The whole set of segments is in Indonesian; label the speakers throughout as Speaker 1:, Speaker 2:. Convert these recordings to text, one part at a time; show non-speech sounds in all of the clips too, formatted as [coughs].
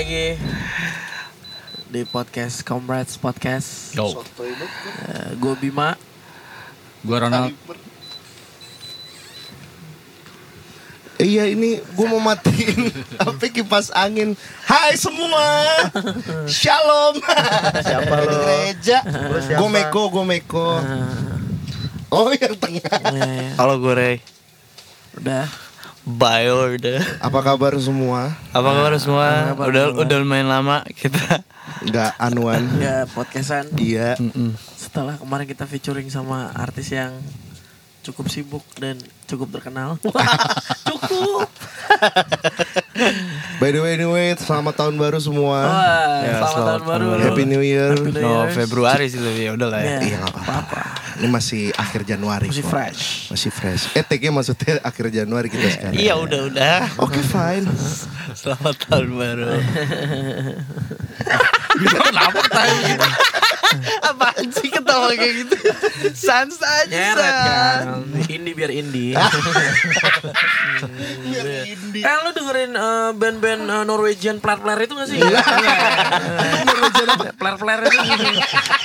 Speaker 1: lagi di podcast Comrades Podcast.
Speaker 2: Yo,
Speaker 3: Sotoy banget.
Speaker 1: gue Bima.
Speaker 2: gua Ronald.
Speaker 3: Iya ini gue mau matiin [laughs] apa kipas angin. Hai semua. Shalom.
Speaker 1: Siapa lo?
Speaker 3: Gereja. Gue Meko, gue Meko. Oh yang tengah.
Speaker 1: Eh,
Speaker 4: Halo gue Ray
Speaker 1: udah.
Speaker 4: Bye udah
Speaker 3: Apa kabar semua?
Speaker 4: Apa kabar semua?
Speaker 1: Apa
Speaker 4: udah
Speaker 1: kabar?
Speaker 4: udah lumayan lama kita
Speaker 3: Enggak anuan.
Speaker 1: Ya podcastan.
Speaker 3: Iya.
Speaker 1: Setelah kemarin kita featuring sama artis yang cukup sibuk dan cukup terkenal. [laughs] [laughs] cukup.
Speaker 3: By the way, anyway, selamat tahun baru semua.
Speaker 1: Wah,
Speaker 4: Ya,
Speaker 1: selamat,
Speaker 4: selamat
Speaker 1: tahun baru.
Speaker 3: Happy New Year.
Speaker 1: Happy New
Speaker 4: No
Speaker 1: Year.
Speaker 4: Februari sih lebih ya udah lah ya
Speaker 1: Ya,
Speaker 3: Iya nggak apa-apa. Ini masih akhir Januari.
Speaker 1: Masih
Speaker 3: kok.
Speaker 1: fresh.
Speaker 3: Masih fresh. Eh, tag-nya maksudnya akhir Januari kita sekarang.
Speaker 4: Iya udah udah
Speaker 3: Oke, fine. [laughs]
Speaker 4: Selamat tahun baru
Speaker 2: Kenapa ketawa gitu?
Speaker 4: Apaan sih ketawa kayak gitu Sans aja
Speaker 1: Nyeret
Speaker 4: Sans.
Speaker 1: kan. Indie biar indie. Eh lu dengerin eh, band-band eh, Norwegian Player-Player itu gak sih? Iya. Player-Player itu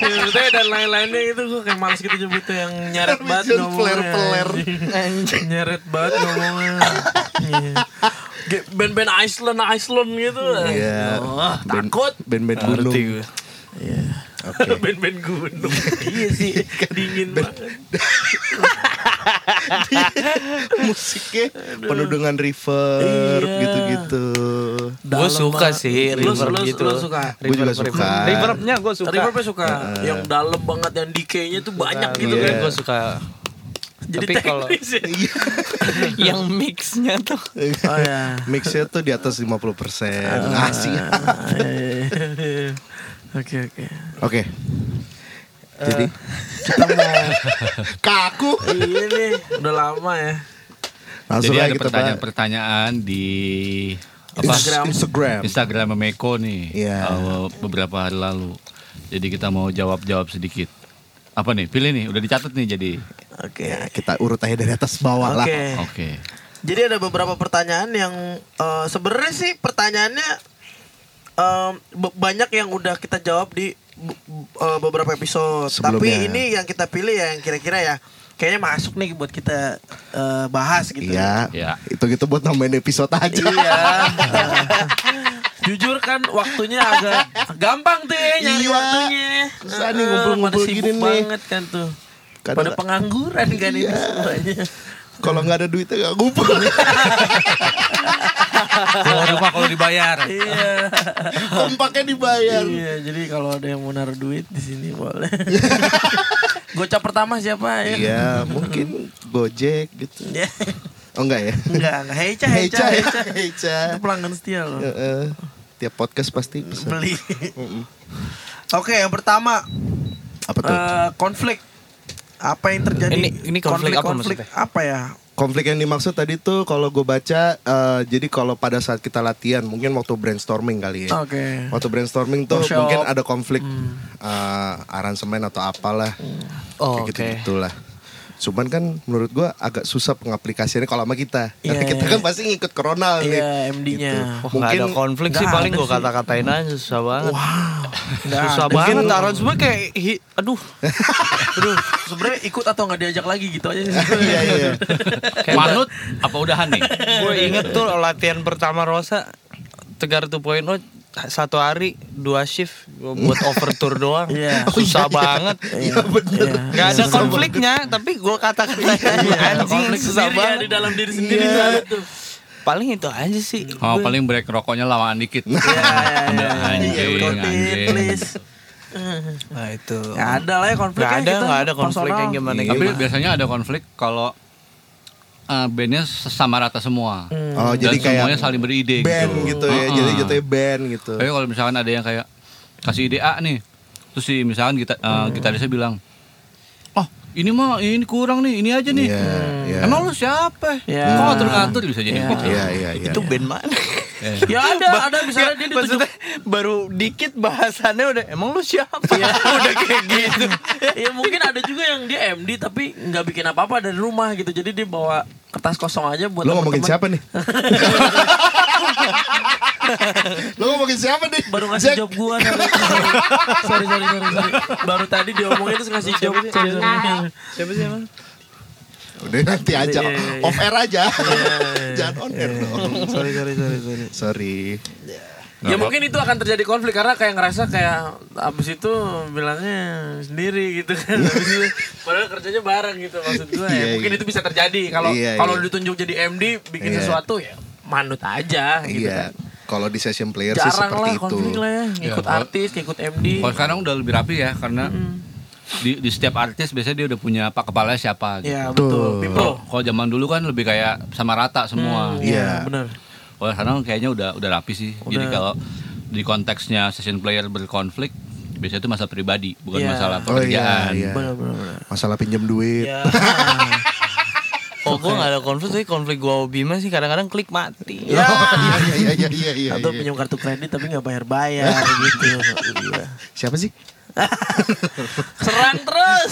Speaker 1: Itu dan lain-lainnya itu gue kayak males gitu nyebutnya yang nyeret banget
Speaker 3: Norwegian
Speaker 1: ngomongnya. Nyeret banget ngomongnya. Iya. Band-band Iceland, Iceland gitu.
Speaker 3: Iya.
Speaker 1: Oh,
Speaker 3: Band-
Speaker 1: takut.
Speaker 3: Band-band gunung.
Speaker 4: Ngerti gue
Speaker 1: Iya.
Speaker 3: Oke. [laughs]
Speaker 1: Band-band gunung. iya sih, dingin banget. [laughs]
Speaker 3: Musiknya penuh dengan reverb
Speaker 1: Iya.
Speaker 3: gitu-gitu.
Speaker 4: Gue suka
Speaker 1: banget.
Speaker 4: sih
Speaker 1: Lu-
Speaker 4: reverb
Speaker 1: lu-
Speaker 4: gitu
Speaker 1: lu suka?
Speaker 3: Gue juga
Speaker 4: Reverb-
Speaker 3: suka.
Speaker 4: Reverbnya gue suka
Speaker 1: Reverbnya suka yang dalam banget yang decay-nya tuh banyak gitu
Speaker 3: Iya.
Speaker 1: kan.
Speaker 4: Gue suka
Speaker 1: Jadi
Speaker 4: Tapi kalau-
Speaker 1: ya. [laughs]
Speaker 4: Yang mixnya tuh
Speaker 1: Oh ya.
Speaker 3: Mixnya tuh di atas 50%
Speaker 1: Ah.
Speaker 3: Asik
Speaker 1: Oke oke.
Speaker 3: Oke Jadi Kita mau [laughs] Kaku
Speaker 1: Iya nih, udah lama ya.
Speaker 3: Langsung
Speaker 2: Jadi ada pertanyaan-pertanyaan di apa?
Speaker 3: Instagram Instagram
Speaker 2: Instagram Meko nih
Speaker 3: Iya.
Speaker 2: uh, beberapa hari lalu. Jadi kita mau jawab-jawab sedikit. Apa nih? Pilih nih, udah dicatat nih jadi.
Speaker 1: Oke.
Speaker 3: Ya, Kita urut aja dari atas bawah lah
Speaker 1: Oke.
Speaker 2: Oke.
Speaker 1: Jadi ada beberapa pertanyaan yang eh, sebenarnya sih pertanyaannya be- banyak yang udah kita jawab di eh, beberapa episode.
Speaker 3: Sebelumnya.
Speaker 1: Tapi ini yang kita pilih ya yang kira-kira ya kayaknya masuk nih buat kita eh, bahas gitu.
Speaker 3: Iya
Speaker 2: Iya.
Speaker 3: Itu gitu buat nambahin episode aja
Speaker 1: Iya. [laughs] Jujur kan waktunya agak gampang tuh ya nyari
Speaker 3: Iya.
Speaker 1: waktunya.
Speaker 3: Susah nih ngumpul-ngumpul gini nih.
Speaker 1: banget kan tuh.
Speaker 3: Kadang-
Speaker 1: Pada pengangguran kan ini
Speaker 3: Iya.
Speaker 1: semuanya.
Speaker 3: Kalau nggak ada duitnya nggak ngumpul [laughs]
Speaker 2: Keluar rumah kalau dibayar.
Speaker 1: Iya.
Speaker 3: Kompaknya dibayar
Speaker 1: Iya, jadi kalau ada yang mau naruh duit di sini boleh. [laughs] Gocap pertama siapa ya?
Speaker 3: Iya mungkin Gojek gitu
Speaker 1: Ya.
Speaker 3: Oh enggak ya
Speaker 1: Enggak, enggak. Heca, Heca,
Speaker 3: Heca
Speaker 1: Heca.
Speaker 3: Heca
Speaker 1: Itu pelanggan setia loh.
Speaker 3: Heeh. Tiap podcast pasti pesan.
Speaker 1: Beli. Oke, yang pertama
Speaker 3: Apa tuh?
Speaker 1: eh, konflik. Apa yang terjadi?
Speaker 4: Ini- ini konflik apa
Speaker 1: konflik
Speaker 4: maksudnya?
Speaker 1: apa ya?
Speaker 3: Konflik yang dimaksud tadi tuh kalau gue baca eh, jadi kalau pada saat kita latihan mungkin waktu brainstorming kali ya.
Speaker 1: Oke.
Speaker 3: Waktu brainstorming tuh
Speaker 1: Workshop.
Speaker 3: mungkin ada konflik eh, aransemen atau apalah.
Speaker 4: Oh,
Speaker 3: Kayak gitu gitulah. Cuman kan menurut gua agak susah pengaplikasiannya kalau sama kita. Karena
Speaker 1: Iya,
Speaker 3: kita
Speaker 1: iya.
Speaker 3: kan pasti ngikut Ronald nih.
Speaker 1: Iya, MD-nya.
Speaker 4: Wah,
Speaker 3: Mungkin
Speaker 4: nggak ada konflik sih paling gue
Speaker 1: sih.
Speaker 4: kata-katain aja susah banget. [laughs]
Speaker 1: Nggak
Speaker 4: susah
Speaker 1: ada.
Speaker 4: banget
Speaker 1: Mungkin-
Speaker 4: aransemen [laughs] kayak hi- aduh [laughs]
Speaker 1: Aduh, sebenarnya ikut atau nggak diajak lagi gitu aja sih.
Speaker 3: Iya iya.
Speaker 2: Manut apa udahan nih?
Speaker 4: gue inget tuh latihan pertama Rosa Tegar 2.0 satu hari dua shift gua buat [laughs] overtour doang
Speaker 1: Iya.
Speaker 4: susah banget
Speaker 1: Iya, bener.
Speaker 4: Gak ada konfliknya tapi gue kata-katain anjing
Speaker 1: Konflik
Speaker 4: susah
Speaker 1: sendiri ya,
Speaker 4: banget
Speaker 1: di dalam diri sendiri
Speaker 3: Iya.
Speaker 1: ada tuh.
Speaker 4: paling itu aja sih
Speaker 2: Oh, paling break rokoknya lamaan dikit.
Speaker 1: Iya, iya, iya.
Speaker 2: Anjing,
Speaker 1: Iya, ikutin,
Speaker 2: anjing.
Speaker 1: please.
Speaker 4: nah itu
Speaker 1: Nggak ada lah ya konflik
Speaker 4: Nggak ada, nggak ada konflik yang gimana
Speaker 3: Iya,
Speaker 2: Tapi
Speaker 4: gimana
Speaker 2: biasanya ada konflik kalau eh, bandnya sama rata semua.
Speaker 3: Oh
Speaker 2: Dan
Speaker 3: jadi kayak
Speaker 2: semuanya saling beride
Speaker 3: band
Speaker 2: gitu.
Speaker 3: gitu, ya.
Speaker 2: Heeh.
Speaker 3: Jadi jatuhnya band gitu.
Speaker 2: Tapi kalau misalkan ada yang kayak kasih ide A nih, terus si misalkan kita eh, gitarisnya bilang, oh ini mah ini kurang nih, ini aja nih.
Speaker 3: Iya, iya.
Speaker 2: Emang lu siapa?
Speaker 1: Iya.
Speaker 2: Kok ngatur-ngatur bisa jadi
Speaker 1: Iya.
Speaker 2: gitu?
Speaker 3: Iya iya iya.
Speaker 4: itu band mana.
Speaker 1: Ya ada, ada misalnya dia ditunjuk
Speaker 4: Maksudnya baru dikit bahasannya udah emang lu siapa [laughs] udah kayak gitu [laughs]
Speaker 1: ya mungkin ada juga yang dia MD tapi nggak bikin apa-apa dari rumah gitu jadi dia bawa ke kertas kosong aja buat
Speaker 3: Lo ngomongin siapa nih? [laughs] Lo ngomongin siapa nih?
Speaker 1: Baru ngasih
Speaker 3: Jack?
Speaker 1: job gua sorry. sorry, sorry, sorry, sorry. Baru tadi diomongin terus ngasih job.
Speaker 4: Siapa sih emang?
Speaker 3: Udah nanti aja
Speaker 1: Iya, iya, iya.
Speaker 3: off air aja.
Speaker 1: iya.
Speaker 3: Jangan on air dong.
Speaker 1: Sorry, sorry, sorry, sorry.
Speaker 3: Sorry.
Speaker 1: Ya mungkin itu akan terjadi konflik karena kayak ngerasa kayak abis itu bilangnya sendiri gitu kan. [laughs] Abis itu, padahal kerjanya bareng gitu maksud gue.
Speaker 3: Iya,
Speaker 1: ya, mungkin
Speaker 3: iya.
Speaker 1: itu bisa terjadi kalau
Speaker 3: Iya,
Speaker 1: kalau
Speaker 3: iya.
Speaker 1: ditunjuk jadi MD bikin
Speaker 3: Iya.
Speaker 1: sesuatu ya manut aja gitu
Speaker 3: Iya.
Speaker 1: kan.
Speaker 3: Kalau di session player sih
Speaker 1: Jarang
Speaker 3: seperti
Speaker 1: lah
Speaker 3: itu.
Speaker 1: konflik lah ya, ngikut
Speaker 2: kalau-
Speaker 1: artis, ngikut MD.
Speaker 2: Kalau sekarang udah lebih rapi ya karena di, di setiap artis biasanya dia udah punya pak kepala siapa gitu.
Speaker 1: Ya
Speaker 3: Betul.
Speaker 2: Kalau zaman dulu kan lebih kayak sama rata semua.
Speaker 3: Iya.
Speaker 1: benar.
Speaker 2: Kalau sekarang kayaknya udah udah rapi sih. Jadi
Speaker 1: Udah.
Speaker 2: kalau di konteksnya session player berkonflik biasanya itu masalah pribadi, bukan
Speaker 1: Iya.
Speaker 2: masalah
Speaker 3: Oh iya,
Speaker 2: pekerjaan.
Speaker 3: iya.
Speaker 1: Benar benar benar.
Speaker 3: Masalah pinjam duit. [laughs]
Speaker 1: Ya.
Speaker 4: Oh, gue gak ada konflik, tapi konflik gue sama Bima sih kadang-kadang klik mati.
Speaker 1: Ya. [laughs]
Speaker 3: Iya [laughs] iya iya iya iya.
Speaker 1: Atau
Speaker 3: iya.
Speaker 1: pinjam kartu kredit tapi nggak bayar-bayar gitu. Iya.
Speaker 3: Siapa sih? [laughs]
Speaker 1: Serang terus.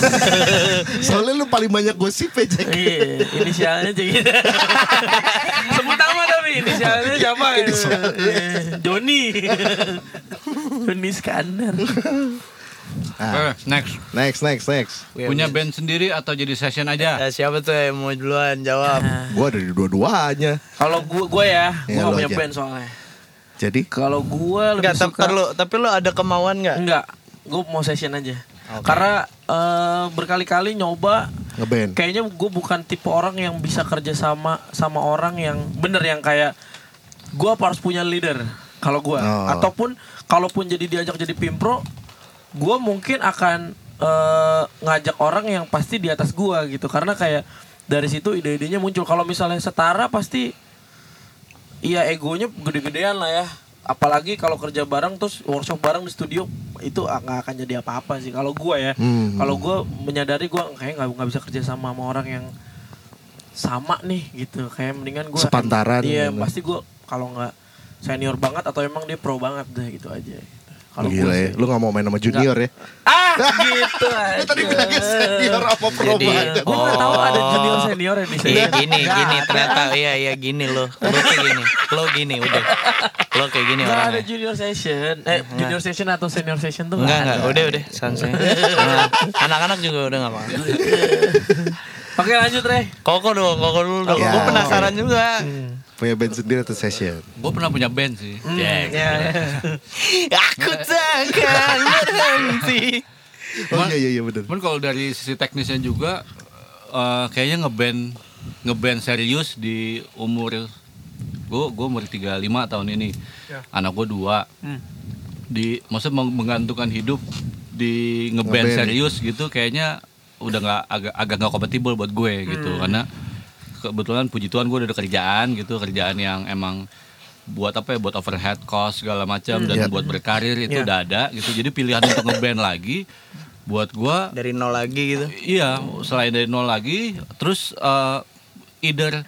Speaker 1: [laughs]
Speaker 3: Soalnya lu paling banyak gosip ya Jack.
Speaker 1: Iya, inisialnya gitu. [laughs] Sebut nama tapi inisialnya siapa? Iya, Joni. Joni Skandar.
Speaker 3: Ah,
Speaker 2: Eh, next.
Speaker 3: next next next.
Speaker 2: Punya band sendiri atau jadi session aja?
Speaker 4: Ya, siapa tuh yang mau duluan jawab?
Speaker 3: Gua ada di dua-duanya.
Speaker 1: Kalau gua gua ya,
Speaker 3: Iya,
Speaker 1: gua gak
Speaker 3: lu
Speaker 1: punya
Speaker 3: aja.
Speaker 1: band soalnya.
Speaker 3: Jadi
Speaker 1: Kalau gua lebih
Speaker 4: Enggak, tapi
Speaker 1: suka
Speaker 4: lu, tapi lu ada kemauan nggak?
Speaker 1: enggak. Gua mau session aja. Karena eh, berkali-kali nyoba
Speaker 3: ngeband.
Speaker 1: kayaknya gue bukan tipe orang yang bisa kerja sama sama orang yang bener yang kayak gue harus punya leader kalau gue
Speaker 3: Oh.
Speaker 1: ataupun kalaupun jadi diajak jadi pimpro gue mungkin akan eh, ngajak orang yang pasti di atas gue gitu karena kayak dari situ ide-idenya muncul kalau misalnya setara pasti iya egonya gede-gedean lah ya apalagi kalau kerja bareng terus workshop bareng di studio itu nggak akan jadi apa-apa sih kalau gue ya
Speaker 3: Hmm.
Speaker 1: kalau gue menyadari gue kayak nggak nggak bisa kerja sama sama orang yang sama nih gitu kayak mendingan gue
Speaker 3: Sepantaran
Speaker 1: iya
Speaker 3: gitu.
Speaker 1: pasti gue kalau nggak senior banget atau emang dia pro banget deh gitu aja kalau
Speaker 3: Gila
Speaker 1: gue
Speaker 3: ya,
Speaker 1: sih.
Speaker 3: lu gak mau main sama junior ya?
Speaker 1: ah gitu aja [laughs]
Speaker 3: Lu tadi bilangnya senior apa pro
Speaker 4: Jadi,
Speaker 3: banget?
Speaker 1: gue nggak tahu ada junior senior ya di sini
Speaker 4: Iya gini, gini
Speaker 1: ada.
Speaker 4: ternyata iya iya gini lo. Lo kayak gini. Lo gini udah. Lo kayak gini
Speaker 1: Nggak ada junior session eh junior session atau senior session tuh
Speaker 4: Enggak
Speaker 1: nggak
Speaker 4: enggak,
Speaker 1: ada.
Speaker 4: udah udah santai. [laughs] Nah, Anak-anak juga udah enggak mau.
Speaker 1: oke lanjut Rey
Speaker 4: Koko dong, koko dulu dong.
Speaker 3: Ya.
Speaker 4: Gue penasaran juga.
Speaker 3: Punya band sendiri atau session?
Speaker 2: Gue pernah punya band sih. Jack.
Speaker 1: ya, ya. [laughs]
Speaker 4: Aku takkan berhenti.
Speaker 3: Oh iya iya iya bener.
Speaker 2: Cuman kalau dari sisi teknisnya juga eh, kayaknya ngeband ngeband serius di umur gue gue umur 35 tahun ini. Anak gue dua. Di maksudnya meng- menggantungkan hidup di ngeband
Speaker 3: Ngeband.
Speaker 2: serius gitu kayaknya udah nggak agak agak nggak kompatibel buat gue gitu karena kebetulan puji Tuhan gue udah ada kerjaan gitu kerjaan yang emang buat apa ya buat overhead cost segala macam dan
Speaker 3: Iya.
Speaker 2: buat berkarir itu
Speaker 1: Iya.
Speaker 2: udah ada gitu jadi pilihan untuk ngeband lagi buat gue
Speaker 4: Dari nol lagi gitu.
Speaker 2: Iya, selain dari nol lagi, terus eh, either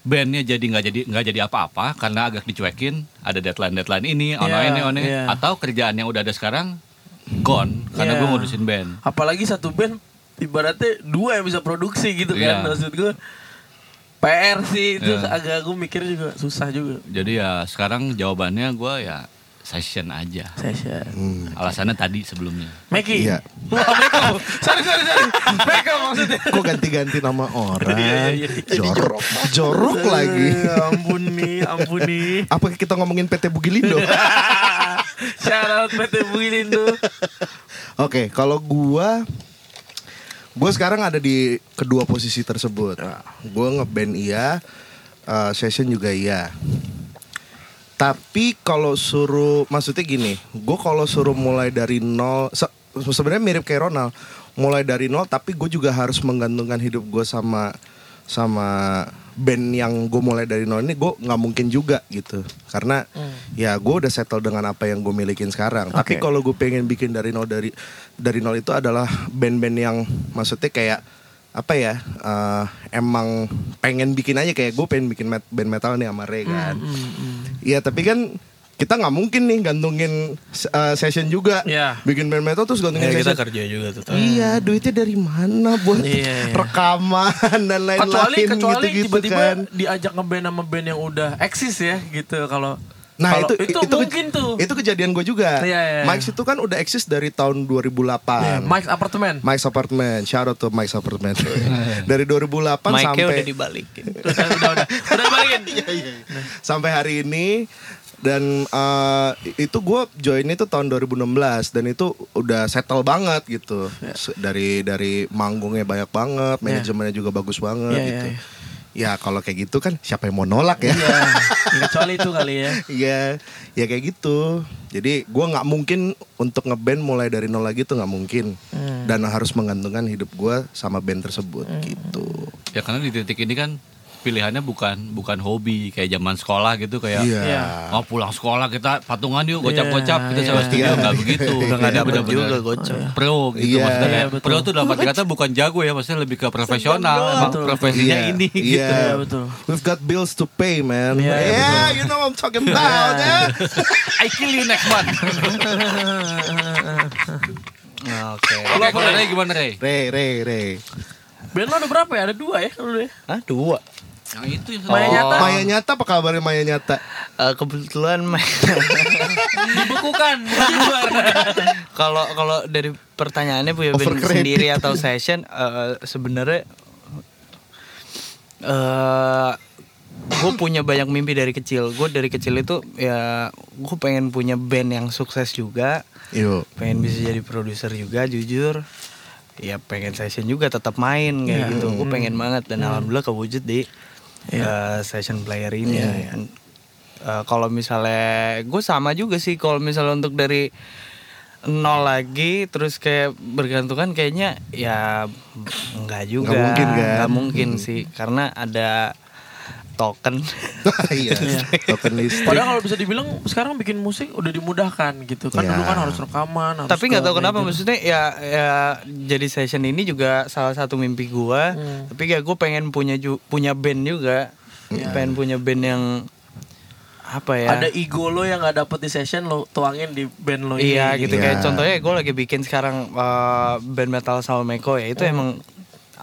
Speaker 2: bandnya jadi nggak jadi nggak jadi apa-apa karena agak dicuekin, ada deadline deadline ini, ono
Speaker 1: Iya,
Speaker 2: ini, ono
Speaker 1: iya.
Speaker 2: atau kerjaan yang udah ada sekarang gone karena
Speaker 1: Iya.
Speaker 2: gue ngurusin band.
Speaker 1: apalagi satu band ibaratnya dua yang bisa produksi gitu kan
Speaker 2: Iya.
Speaker 1: maksud gue PR sih itu
Speaker 2: Iya.
Speaker 1: agak gue mikir juga susah juga
Speaker 2: Jadi ya sekarang jawabannya gue ya session aja.
Speaker 1: session
Speaker 3: Hmm.
Speaker 2: Alasannya tadi sebelumnya.
Speaker 1: Meki
Speaker 3: Iya.
Speaker 1: Wah Meko sorry sorry sorry Meko maksudnya
Speaker 3: Kok ganti-ganti nama orang?
Speaker 1: Iya, iya, iya.
Speaker 3: Jorok, jorok lagi.
Speaker 1: Ampun nih ampun nih
Speaker 3: Apa kita ngomongin PT Bugilindo? [laughs]
Speaker 1: shout out PT Builindo
Speaker 3: Oke, kalau gua gua sekarang ada di kedua posisi tersebut. Gua ngeband iya, eh, session juga iya. Tapi kalau suruh maksudnya gini, gue kalau suruh mulai dari nol, se- sebenarnya mirip kayak Ronald, mulai dari nol. Tapi gue juga harus menggantungkan hidup gue sama sama band yang gue mulai dari nol ini gue nggak mungkin juga gitu. Karena ya gue udah settle dengan apa yang gue milikin sekarang. Tapi
Speaker 1: Oke.
Speaker 3: kalau gue pengen bikin dari nol dari dari nol itu adalah band-band yang maksudnya kayak apa ya eh, emang pengen bikin aja. Kayak gue pengen bikin met- band metal nih sama Ray kan. Iya tapi kan kita nggak mungkin nih gantungin uh, session juga.
Speaker 1: Iya.
Speaker 3: Bikin band metal terus gantungin
Speaker 4: Ya, kita
Speaker 3: session.
Speaker 4: kerja juga tuh.
Speaker 3: Iya, duitnya dari mana buat
Speaker 1: Iya, iya.
Speaker 3: rekaman dan lain-lain
Speaker 1: kecuali kecuali
Speaker 3: gitu-gitu
Speaker 1: tiba-tiba
Speaker 3: kan.
Speaker 1: diajak ngeband sama band yang udah eksis ya gitu kalau
Speaker 3: Nah
Speaker 1: kalau
Speaker 3: itu,
Speaker 1: itu,
Speaker 3: ke-
Speaker 1: mungkin tuh
Speaker 3: Itu kejadian gue juga.
Speaker 1: Iya, iya, iya.
Speaker 3: Mike's itu kan udah eksis dari tahun 2008.
Speaker 1: Iya, Mike's apartemen
Speaker 3: Mike's Apartment, shout out to Mike's Apartment. dari 2008
Speaker 4: Mic-nya
Speaker 3: sampai
Speaker 4: udah dibalikin.
Speaker 1: udah udah udah udah balikin [laughs]
Speaker 3: sampai hari ini dan eh, itu gue join itu tahun 2016 dan itu udah settle banget gitu Se- dari dari manggungnya banyak banget manajemennya juga bagus banget
Speaker 1: Iya,
Speaker 3: gitu
Speaker 1: iya,
Speaker 3: ya kalau kayak gitu kan siapa yang mau nolak ya
Speaker 1: Iya, ya, [laughs] kecuali itu kali ya
Speaker 3: Iya, ya kayak gitu. Jadi gue nggak mungkin untuk ngeband mulai dari nol lagi tuh nggak mungkin.
Speaker 1: Hmm.
Speaker 3: Dan harus menggantungkan hidup gue sama band tersebut gitu.
Speaker 2: Ya karena di titik ini kan pilihannya bukan bukan hobi kayak zaman sekolah gitu kayak
Speaker 3: Iya.
Speaker 1: Iya.
Speaker 2: oh pulang sekolah kita patungan yuk gocap-gocap kita
Speaker 1: Iya,
Speaker 2: sewa studio
Speaker 3: iya.
Speaker 2: nggak begitu
Speaker 4: Udah nggak dapet
Speaker 2: bener-bener
Speaker 4: juga gocap.
Speaker 2: pro gitu
Speaker 3: Iya.
Speaker 2: maksudnya
Speaker 1: betul.
Speaker 2: pro tuh dapat kata bukan jago ya maksudnya lebih ke profesional emang
Speaker 1: Betul.
Speaker 2: profesinya
Speaker 3: Iya,
Speaker 2: ini gitu
Speaker 3: Iya,
Speaker 1: Iya, betul.
Speaker 3: We've got bills to pay, man.
Speaker 1: Iya,
Speaker 3: Yeah,
Speaker 1: iya,
Speaker 3: you know what I'm talking about. ya. [laughs]
Speaker 2: I kill you next month [laughs]
Speaker 4: Oke.
Speaker 2: Oke, kalau Ray gimana Ray?
Speaker 3: Ray, Ray, Ray.
Speaker 1: band lo ada berapa ya ada dua ya lu ya
Speaker 4: Ah, dua.
Speaker 2: Yang itu yang
Speaker 1: Maya
Speaker 4: Oh.
Speaker 1: nyata
Speaker 3: Maya nyata apa kabarnya Maya nyata?
Speaker 4: Eh, kebetulan main [laughs]
Speaker 1: dibekukan bubar. [laughs]
Speaker 4: kalau kalau dari pertanyaannya punya band
Speaker 3: Overcredited.
Speaker 4: sendiri atau session eh, sebenarnya eh gue punya banyak mimpi dari kecil gue dari kecil itu ya gue pengen punya band yang sukses juga
Speaker 3: Yuk.
Speaker 4: pengen bisa jadi produser juga jujur ya pengen session juga tetap main kayak
Speaker 1: Iya.
Speaker 4: gitu gue pengen banget dan alhamdulillah kewujud di eh, session player ini Dan, eh, kalau misalnya gue sama juga sih kalau misalnya untuk dari nol lagi terus kayak bergantungan kayaknya ya nggak juga.
Speaker 3: Nggak mungkin, kan?
Speaker 4: Nggak mungkin sih karena ada token [laughs]
Speaker 3: Iya. Token listrik.
Speaker 1: Padahal kalau bisa dibilang sekarang bikin musik udah dimudahkan gitu kan
Speaker 3: Ya.
Speaker 1: dulu kan harus rekaman harus
Speaker 4: tapi nggak tahu kenapa
Speaker 1: major.
Speaker 4: maksudnya ya ya jadi session ini juga salah satu mimpi gua
Speaker 1: Hmm.
Speaker 4: tapi kayak gue pengen punya ju- punya band juga pengen punya band yang apa ya
Speaker 1: ada ego lo yang nggak dapet di session lo tuangin di band lo ini
Speaker 4: iya gitu
Speaker 3: Iya.
Speaker 4: kayak contohnya gue lagi bikin sekarang uh, band metal Salmeko ya itu emang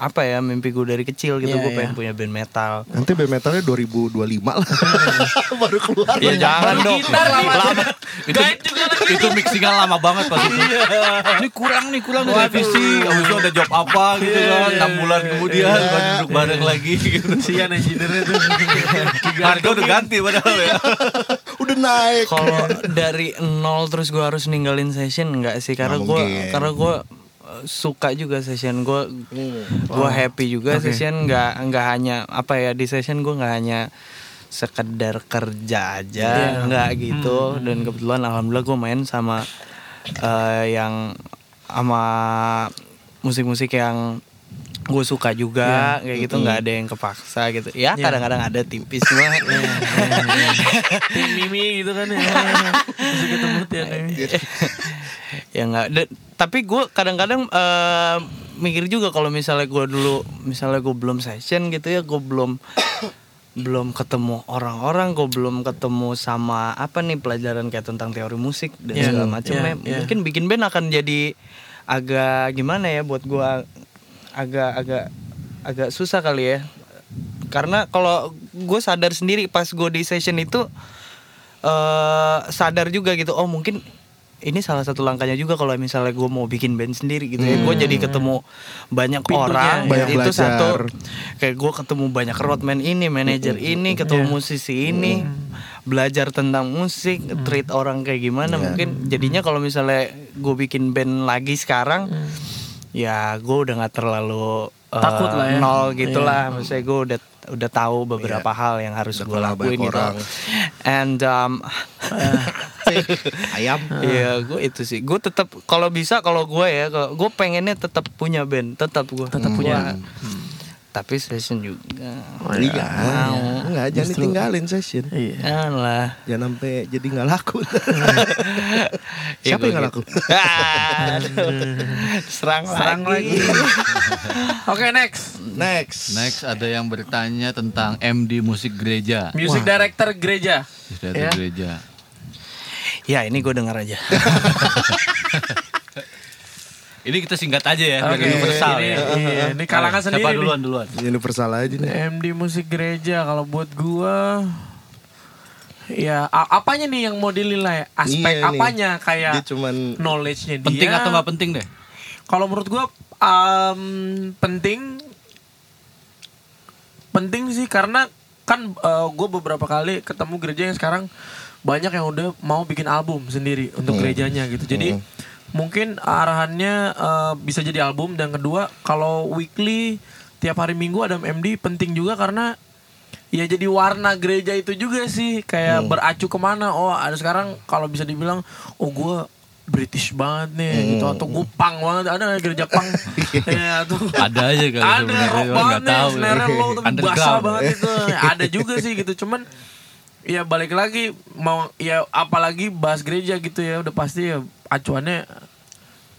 Speaker 4: apa ya mimpi gue dari kecil gitu
Speaker 1: Iya,
Speaker 4: gue
Speaker 1: iya.
Speaker 4: pengen punya band metal.
Speaker 3: Nanti band metalnya 2025 lah. [laughs] Baru keluar.
Speaker 4: ya jangan dong.
Speaker 2: Lama itu
Speaker 1: Guide juga lagi
Speaker 2: itu mixingan lama banget pas itu ini kurang nih kurang nih revisi abis itu ada job apa gitu
Speaker 1: Iya,
Speaker 2: kan.
Speaker 1: iya,
Speaker 2: enam bulan kemudian
Speaker 3: Iya.
Speaker 2: baru duduk bareng lagi. Gitu
Speaker 1: sian engineer itu
Speaker 2: harga udah ganti padahal ya.
Speaker 3: Udah naik.
Speaker 4: kalau dari nol terus gue harus ninggalin session enggak sih. Karena gue karena gue suka juga session gue gue happy juga
Speaker 1: Oke.
Speaker 4: session nggak nggak hanya apa ya di session gue nggak hanya sekedar kerja aja
Speaker 1: Iya.
Speaker 4: nggak gitu. Dan kebetulan alhamdulillah gue main sama uh, yang sama musik-musik yang gue suka juga kayak gitu. Nggak ada yang kepaksa gitu. Ya
Speaker 1: Iya.
Speaker 4: kadang-kadang ada tipis cuma
Speaker 1: tim mimi gitu kan ya. [laughs] Bisa ketemu tiap mimi
Speaker 4: ya nggak tapi gue kadang-kadang eh, mikir juga kalau misalnya gue dulu misalnya gue belum session gitu ya gue belum [coughs] belum ketemu orang-orang gue belum ketemu sama apa nih pelajaran kayak tentang teori musik dan
Speaker 1: Iya,
Speaker 4: segala macam
Speaker 1: iya,
Speaker 4: ya.
Speaker 1: iya.
Speaker 4: mungkin bikin band akan jadi agak gimana ya buat gue agak agak agak susah kali ya karena kalau gue sadar sendiri pas gue di session itu eh sadar juga gitu oh mungkin ini salah satu langkahnya juga kalau misalnya gue mau bikin band sendiri gitu ya. Gue jadi ketemu banyak
Speaker 1: Pintunya,
Speaker 4: orang
Speaker 3: Banyak
Speaker 4: itu
Speaker 3: belajar.
Speaker 4: satu. Kayak gue ketemu banyak roadman ini manajer ini ketemu
Speaker 1: Iya.
Speaker 4: musisi ini belajar tentang musik treat orang kayak gimana mungkin. Jadinya kalau misalnya gue bikin band lagi sekarang ya gue udah nggak terlalu eh,
Speaker 1: Takut lah ya.
Speaker 4: nol gitulah.
Speaker 1: Iya.
Speaker 4: maksudnya gue udah udah tahu beberapa hal yang harus gue lakuin gitu.
Speaker 3: orang.
Speaker 4: and um, [laughs] [laughs]
Speaker 3: Ayam.
Speaker 4: Iya, gue itu sih. Gue tetap kalau bisa kalau gue ya, gue pengennya tetap punya band, tetap gue.
Speaker 1: Tetap punya.
Speaker 4: Tapi session juga.
Speaker 3: Iya.
Speaker 4: Mau.
Speaker 3: Enggak, jangan ditinggalin session.
Speaker 1: iya
Speaker 4: lah.
Speaker 3: Jangan sampai jadi nggak laku.
Speaker 4: Ya, [laughs]
Speaker 3: Siapa yang nggak
Speaker 4: gitu.
Speaker 3: laku? [laughs]
Speaker 4: Aduh. Serang,
Speaker 1: Serang
Speaker 4: lagi.
Speaker 1: oke next
Speaker 3: Next.
Speaker 2: next ada yang bertanya tentang MD musik gereja
Speaker 1: music director gereja
Speaker 2: dari
Speaker 1: Ya.
Speaker 2: gereja
Speaker 4: Ya ini gue dengar aja. [laughs]
Speaker 2: Ini kita singkat aja ya,
Speaker 1: Oke,
Speaker 2: universal
Speaker 1: ini,
Speaker 2: ya.
Speaker 1: Iya, ini kalangan
Speaker 2: Siapa
Speaker 1: sendiri
Speaker 2: duluan
Speaker 1: nih.
Speaker 2: duluan?
Speaker 3: Universal aja nih.
Speaker 1: MD musik gereja kalau buat gua ya apanya nih yang mau dinilai aspek
Speaker 3: Iya nih.
Speaker 1: apanya kayak
Speaker 3: Dia cuman
Speaker 1: knowledge-nya dia
Speaker 2: Penting atau nggak penting deh?
Speaker 1: kalau menurut gua um, penting penting sih karena kan gue beberapa kali ketemu gereja yang sekarang banyak yang udah mau bikin album sendiri untuk
Speaker 3: Hmm.
Speaker 1: gerejanya gitu. Jadi
Speaker 3: Hmm.
Speaker 1: mungkin arahannya uh, bisa jadi album. Dan kedua kalau weekly tiap hari minggu ada MD penting juga karena ya jadi warna gereja itu juga sih. Kayak beracu ke mana. Oh ada sekarang kalau bisa dibilang oh gue British banget nih gitu. Atau gue pang banget. Ada nggak gereja pang [laughs] ya tuh [laughs]
Speaker 2: Ada aja kali
Speaker 1: ada
Speaker 2: sebenarnya,
Speaker 1: rock banget nih
Speaker 2: tahu.
Speaker 1: snare lo tapi basah banget itu. Ada juga sih gitu. Cuman ya balik lagi mau ya apalagi bahas gereja gitu ya udah pasti ya acuannya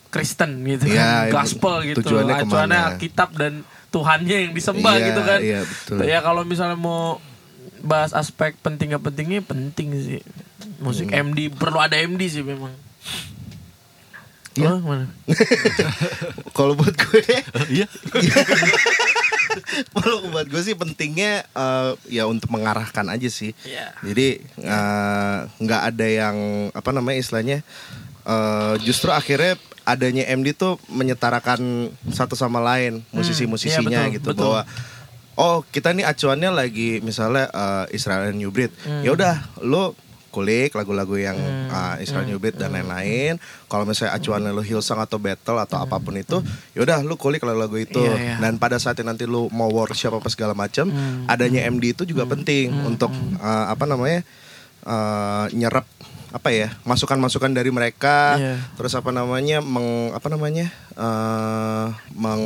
Speaker 1: Kristen gitu
Speaker 3: Iya,
Speaker 1: kan gospel gitu
Speaker 3: tujuannya
Speaker 1: acuannya
Speaker 3: ke mana?
Speaker 1: Alkitab dan Tuhannya yang disembah
Speaker 3: Iya,
Speaker 1: gitu kan
Speaker 3: iya, betul.
Speaker 1: ya kalau misalnya mau bahas aspek penting gak pentingnya penting sih musik
Speaker 3: Hmm.
Speaker 1: MD perlu ada MD sih memang
Speaker 3: Iya.
Speaker 1: Oh, mana? [laughs]
Speaker 3: kalau buat gue
Speaker 2: Iya. [laughs]
Speaker 3: Kalau buat gue sih pentingnya eh, ya untuk mengarahkan aja sih.
Speaker 1: Iya.
Speaker 3: Jadi eh, nggak ada yang apa namanya istilahnya eh, justru akhirnya adanya MD tuh menyetarakan satu sama lain musisi-musisinya
Speaker 1: iya, betul,
Speaker 3: gitu
Speaker 1: betul.
Speaker 3: bahwa oh kita nih acuannya lagi misalnya eh, Israel New Breed.
Speaker 1: Hmm.
Speaker 3: Ya udah lo kulik lagu-lagu yang uh, Israel New Breed dan lain-lain. Kalau misalnya acuannya lo Hillsong atau Battle atau apa pun itu, yaudah lo kulik lagu-lagu itu.
Speaker 1: Hmm. Iya, iya.
Speaker 3: Dan pada saat nanti lo mau worship apa segala macam,
Speaker 1: Hmm.
Speaker 3: adanya MD itu juga penting untuk uh, apa namanya uh, nyerap apa ya masukan-masukan dari mereka.
Speaker 1: Iya.
Speaker 3: Terus apa namanya meng apa namanya uh, meng